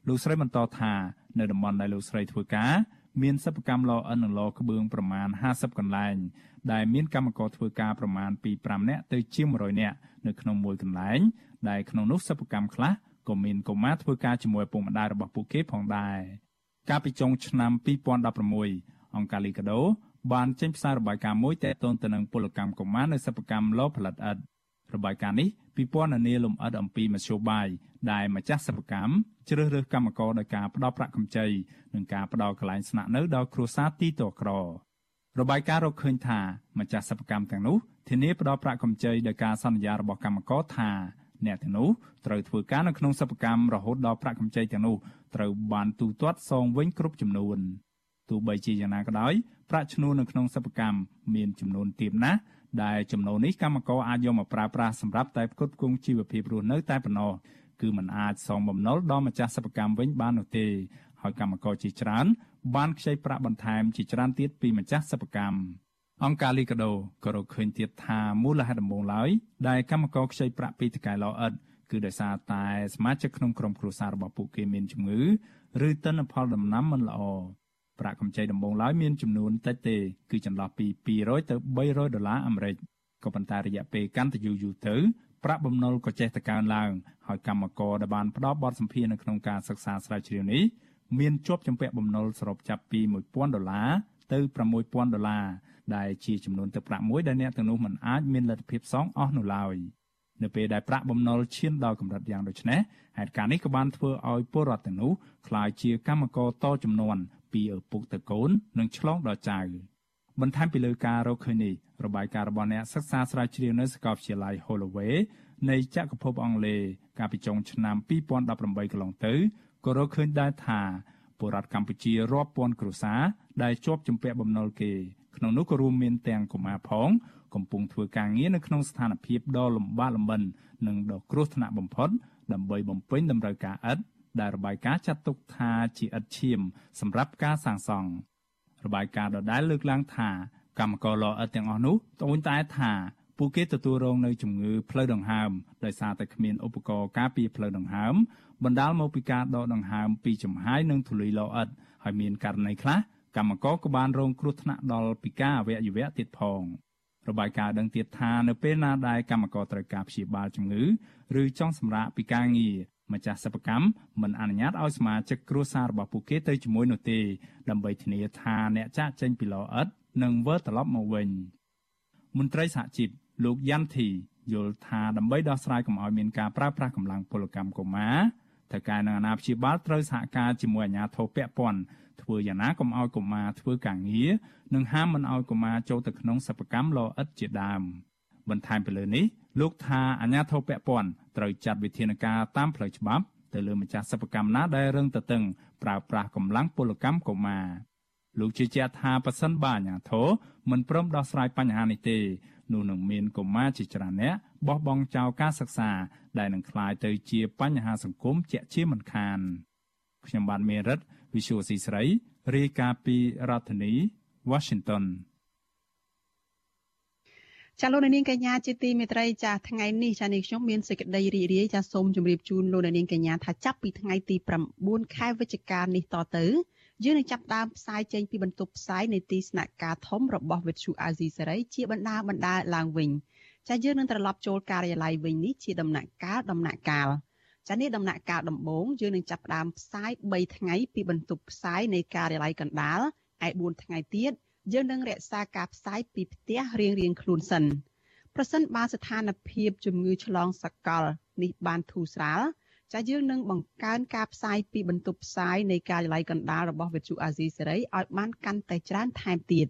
លោកស្រីបន្តថានៅតំបន់ដែលលោកស្រីធ្វើការមានសិប្បកម្មលអិននិងលក្បឿងប្រមាណ50កន្លែងដែលមានកម្មករធ្វើការប្រមាណពី5នាក់ទៅជាង100នាក់នៅក្នុងមួយកន្លែងដែលក្នុងនោះសិប្បកម្មខ្លះ ក៏មានកុមារធ្វើការជាមួយឪពុកម្ដាយរបស់ពួកគេផងដែរកាលពីចុងឆ្នាំ2016អង្គការលីកាដូបានចេញផ្សាយរបាយការណ៍មួយទាក់ទងទៅនឹងពលកម្មកុមារនៅសិប្បកម្មលផលិតឥដ្ឋរបាយការណ៍នេះពិព័រណ៍នានាលំអិតអំពីមធ្យោបាយដែលម្ចាស់សិប្បកម្មជ្រើសរើសកម្មករដោយការផ្ដល់ប្រាក់កម្ចីនិងការផ្ដល់កន្លែងស្នាក់នៅដល់គ្រួសារទីតក្រ របាយការណ៍រកឃើញថាម្ចាស់សិប្បកម្មទាំងនោះធានាផ្ដល់ប្រាក់កម្ចីដោយការសន្យារបស់កម្មករថា អ្នកទាំងនោះត្រូវធ្វើការនៅក្នុងសិប្បកម្មរហូតដល់ប្រាក់កម្ចីទាំងនោះត្រូវបានទូទាត់សងវិញគ្រប់ចំនួនទោះបីជាយ៉ាងណាក៏ដោយប្រាក់ឈ្នួលនៅក្នុងសិប្បកម្មមានចំនួនទាបណាស់ដែលចំណូលនេះកម្មករអាចយកមកប្រើប្រាស់សម្រាប់តែផ្គត់ផ្គង់ជីវភាពរស់នៅតែប៉ុណ្ណោះគឺมันអាចសងបំណុលដល់ម្ចាស់សិប្បកម្មវិញបាននោះទេហើយកម្មករជាច្រើនបានខ្ចីប្រាក់បន្ថែមជាច្រើនទៀតពីម្ចាស់សិប្បកម្ម អង្គការលីកាដូក៏រកឃើញទៀតថាមូលហេតុដំបូងឡើយដែលកម្មករខ្ចីប្រាក់ពីតកែឡអិតគឺដោយសារតែសមាជិកក្នុងក្រុមគ្រួសាររបស់ពួកគេមានជំងឺឬទិន្នផលដំណាំមិនល្អប្រាក់កម្ចីដំបូងឡើយមានចំនួនតិចទេគឺចន្លោះពី200ទៅ300ដុល្លារអាមេរិកក៏ប៉ុន្តែរយៈពេលកាន់តែយូរយូរទៅប្រាក់បំណុលក៏ចេះតែកើនឡើងហើយកម្មករដែលបានផ្ដល់បទសម្ភាសន៍នៅក្នុងការសិក្សាស្រាវជ្រាវនេះមានជាប់ជំពាក់បំណុលសរុបចាប់ពី1000ដុល្លារទៅ6000ដុល្លារ ដែលជាចំនួនទឹកប្រាក់មួយដែលអ្នកទាំងនោះមិនអាចមានលទ្ធភាពសងអស់នោះឡើយនៅពេលដែលប្រាក់បំណុលឈានដល់កម្រិតយ៉ាងដូចនេះហេតុការណ៍នេះក៏បានធ្វើឲ្យពលរដ្ឋទាំងនោះក្លាយជាកម្មករតចំនួនពីឪពុកទៅកូននិងឆ្លងដល់ចៅបន្ថែមពីលើការរកឃើញនេះរបាយការណ៍របស់អ្នកសិក្សាស្រាវជ្រាវនៅសាកលវិទ្យាល័យ Holloway នៃចក្រភពអង់គ្លេសកាលពីចុងឆ្នាំ2018កន្លងទៅក៏រកឃើញដែរថាពលរដ្ឋកម្ពុជារាប់ពាន់គ្រួសារដែលជាប់ជំពាក់បំណុលគេ ក្នុងនោះក៏រួមមានទាំងកុមារផង កំពុងធ្វើការងារនៅក្នុងស្ថានភាពដ៏លំបាកលំបិននិងដ៏គ្រោះថ្នាក់បំផុតដើម្បីបំពេញតម្រូវការឥដ្ឋដែលរបាយការណ៍ចាត់ទុកថាជាឥដ្ឋឈាម សម្រាប់ការសាងសង់របាយការណ៍ដដែលលើកឡើងថាកម្មករលអិតទាំងអស់នោះត្អូញត្អែថាពួកគេទទួលរងនៅជំងឺផ្លូវដង្ហើមដោយសារតែគ្មានឧបករណ៍ការពារផ្លូវដង្ហើមបណ្ដាលមកពីការដកដង្ហើមពីចំហាយនិងធូលីលអិតហើយមានករណីខ្លះ កម្មករក៏បានរងគ្រោះថ្នាក់ដល់ពីការអវយវៈទៀតផងរបាយការណ៍ដឹងទៀតថានៅពេលណាដែលកម្មករត្រូវការព្យាបាលជំងឺឬចង់សម្រាកពីការងារម្ចាស់សិប្បកម្មមិនអនុញ្ញាតឲ្យសមាជិកគ្រួសាររបស់ពួកគេទៅជាមួយនោះទេដើម្បីធានាថាអ្នកចាក់ចេញពីឡអិតនឹងវិលត្រឡប់មកវិញមន្ត្រីសហជីពលោកយ៉ាន់ធីយល់ថាដើម្បីដោះស្រាយកុំឲ្យមានការប្រើប្រាស់កម្លាំងពលកម្មកុមារត្រូវការនឹងអាណាព្យាបាលត្រូវសហការជាមួយអាជ្ញាធរពាក់ព័ន្ធ ធ្វើយ៉ាងណាកុំឲ្យកុមារធ្វើការងារនិងហាមមិនឲ្យកុមារចូលទៅក្នុងសិប្បកម្មលអិតជាដើមបន្ថែមពីលើនេះលោកថាអាជ្ញាធរពាក់ព័ន្ធត្រូវចាត់វិធានការតាមផ្លូវច្បាប់ទៅលើម្ចាស់សិប្បកម្មណាដែលរឹងទទឹងប្រើប្រាស់កម្លាំងពលកម្មកុមារលោកជឿជាក់ថាប៉ះសិនបើអាជ្ញាធរមិនព្រមដោះស្រាយបញ្ហានេះទេនោះនឹងមានកុមារជាច្រើនអ្នកបោះបង់ចោលការសិក្សា ដែលនឹងក្លាយទៅជាបញ្ហាសង្គមជាក់ជាមិនខានខ្ញុំបាទមេរិត Visual C ស្រីរាយការណ៍ពីរដ្ឋធានី Washington ចាលោកនាងកញ្ញាជាទីមេត្រីចាថ្ងៃនេះចានេះខ្ញុំមានសេចក្តីរីករាយចាសូមជម្រាបជូនលោកនាងកញ្ញាថាចាប់ពីថ្ងៃទី9ខែវិច្ឆិកានេះតទៅយើងនឹងចាប់ដើមផ្សាយចេញពីបន្ទប់ផ្សាយនៃទីស្នាក់ការធំរបស់វិទ្យុអាស៊ីសេរីជាបណ្ដាបណ្ដាឡើងវិញចាយើងនឹងត្រឡប់ចូលការិយាល័យវិញនេះជាដំណាក់កាលដំណាក់កាល ចានេះដំណាក់កាលដំបូងយើងនឹងចាប់ផ្ដើមផ្សាយ3ថ្ងៃពីបន្ទប់ផ្សាយនៃការិយាល័យកណ្ដាលឯ4ថ្ងៃទៀតយើងនឹងរក្សាការផ្សាយពីផ្ទះរៀងរៀងខ្លួនសិនប្រសិនបើស្ថានភាពជំងឺឆ្លងសកលនេះបានធូរស្រាលចាយើងនឹងបង្កើនការផ្សាយពីបន្ទប់ផ្សាយនៃការិយាល័យកណ្ដាលរបស់វិទ្យុអាស៊ីសេរីឲ្យបានកាន់តែច្រើនថែមទៀត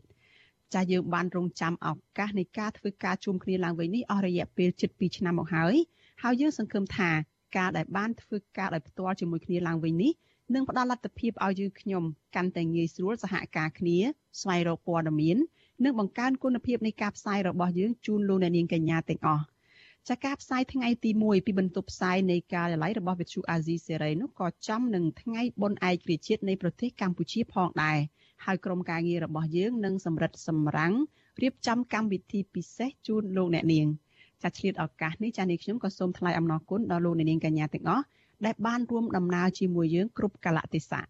ចាយើងបានរងចាំឱកាសនៃការធ្វើការជួបគ្នាឡើងវិញនេះអស់រយៈពេលជិត2ឆ្នាំមកហើយហើយយើងសង្ឃឹមថា ការដែលបានធ្វើការដោយផ្ទាល់ជាមួយគ្នាឡើងវិញនេះនឹងផ្ដល់លទ្ធភាពឲ្យយើងខ្ញុំកាន់តែងាយស្រួលសហការគ្នាស្វែងរកព័ត៌មាននិងបង្កើនគុណភាពនៃការផ្សាយរបស់យើងជូនលោកអ្នកនាងកញ្ញាទាំងអស់ចាការផ្សាយថ្ងៃទី1ពីបន្ទប់ផ្សាយនៃការិយាល័យរបស់វិទ្យុអាស៊ីសេរីនោះក៏ចំនឹងថ្ងៃបុណ្យឯករាជ្យជាតិនៃប្រទេសកម្ពុជាផងដែរហើយក្រុមការងាររបស់យើងនឹងសម្រិតសម្រាំងរៀបចំកម្មវិធីពិសេសជូនលោកអ្នកនាង ចាឆ្លៀតឱកាសនេះចានេះខ្ញុំក៏សូមថ្លែងអំណរគុណដល់លោកអ្នកនាងកញ្ញាទាំងអស់ដែលបានរួមដំណើរជាមួយយើងគ្រប់កលៈទេសៈ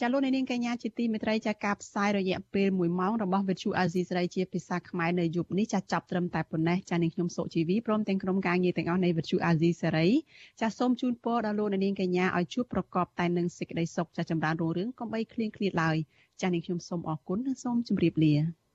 ចាលោកនាងកញ្ញាជាទីមេត្រីចាការផ្សាយរយៈពេល1ម៉ោងរបស់វិទ្យុអាស៊ីសេរីជាភាសាខ្មែរនៅយប់នេះចាចាប់ត្រឹមតែប៉ុណ្ណេះចានាងខ្ញុំសុជីវីព្រមទាំងក្រុមការងារទាំងអស់នៃវិទ្យុអាស៊ីសេរីចាសូមជូនពរដល់លោកនាងកញ្ញាឲ្យជួបប្រកបតែនឹងសេចក្តីសុខចាចម្រើនរុងរឿងកុំបីឃ្លៀងឃ្លាតឡើយចានាងខ្ញុំសូមអរគុណនិងសូមជម្រាបលា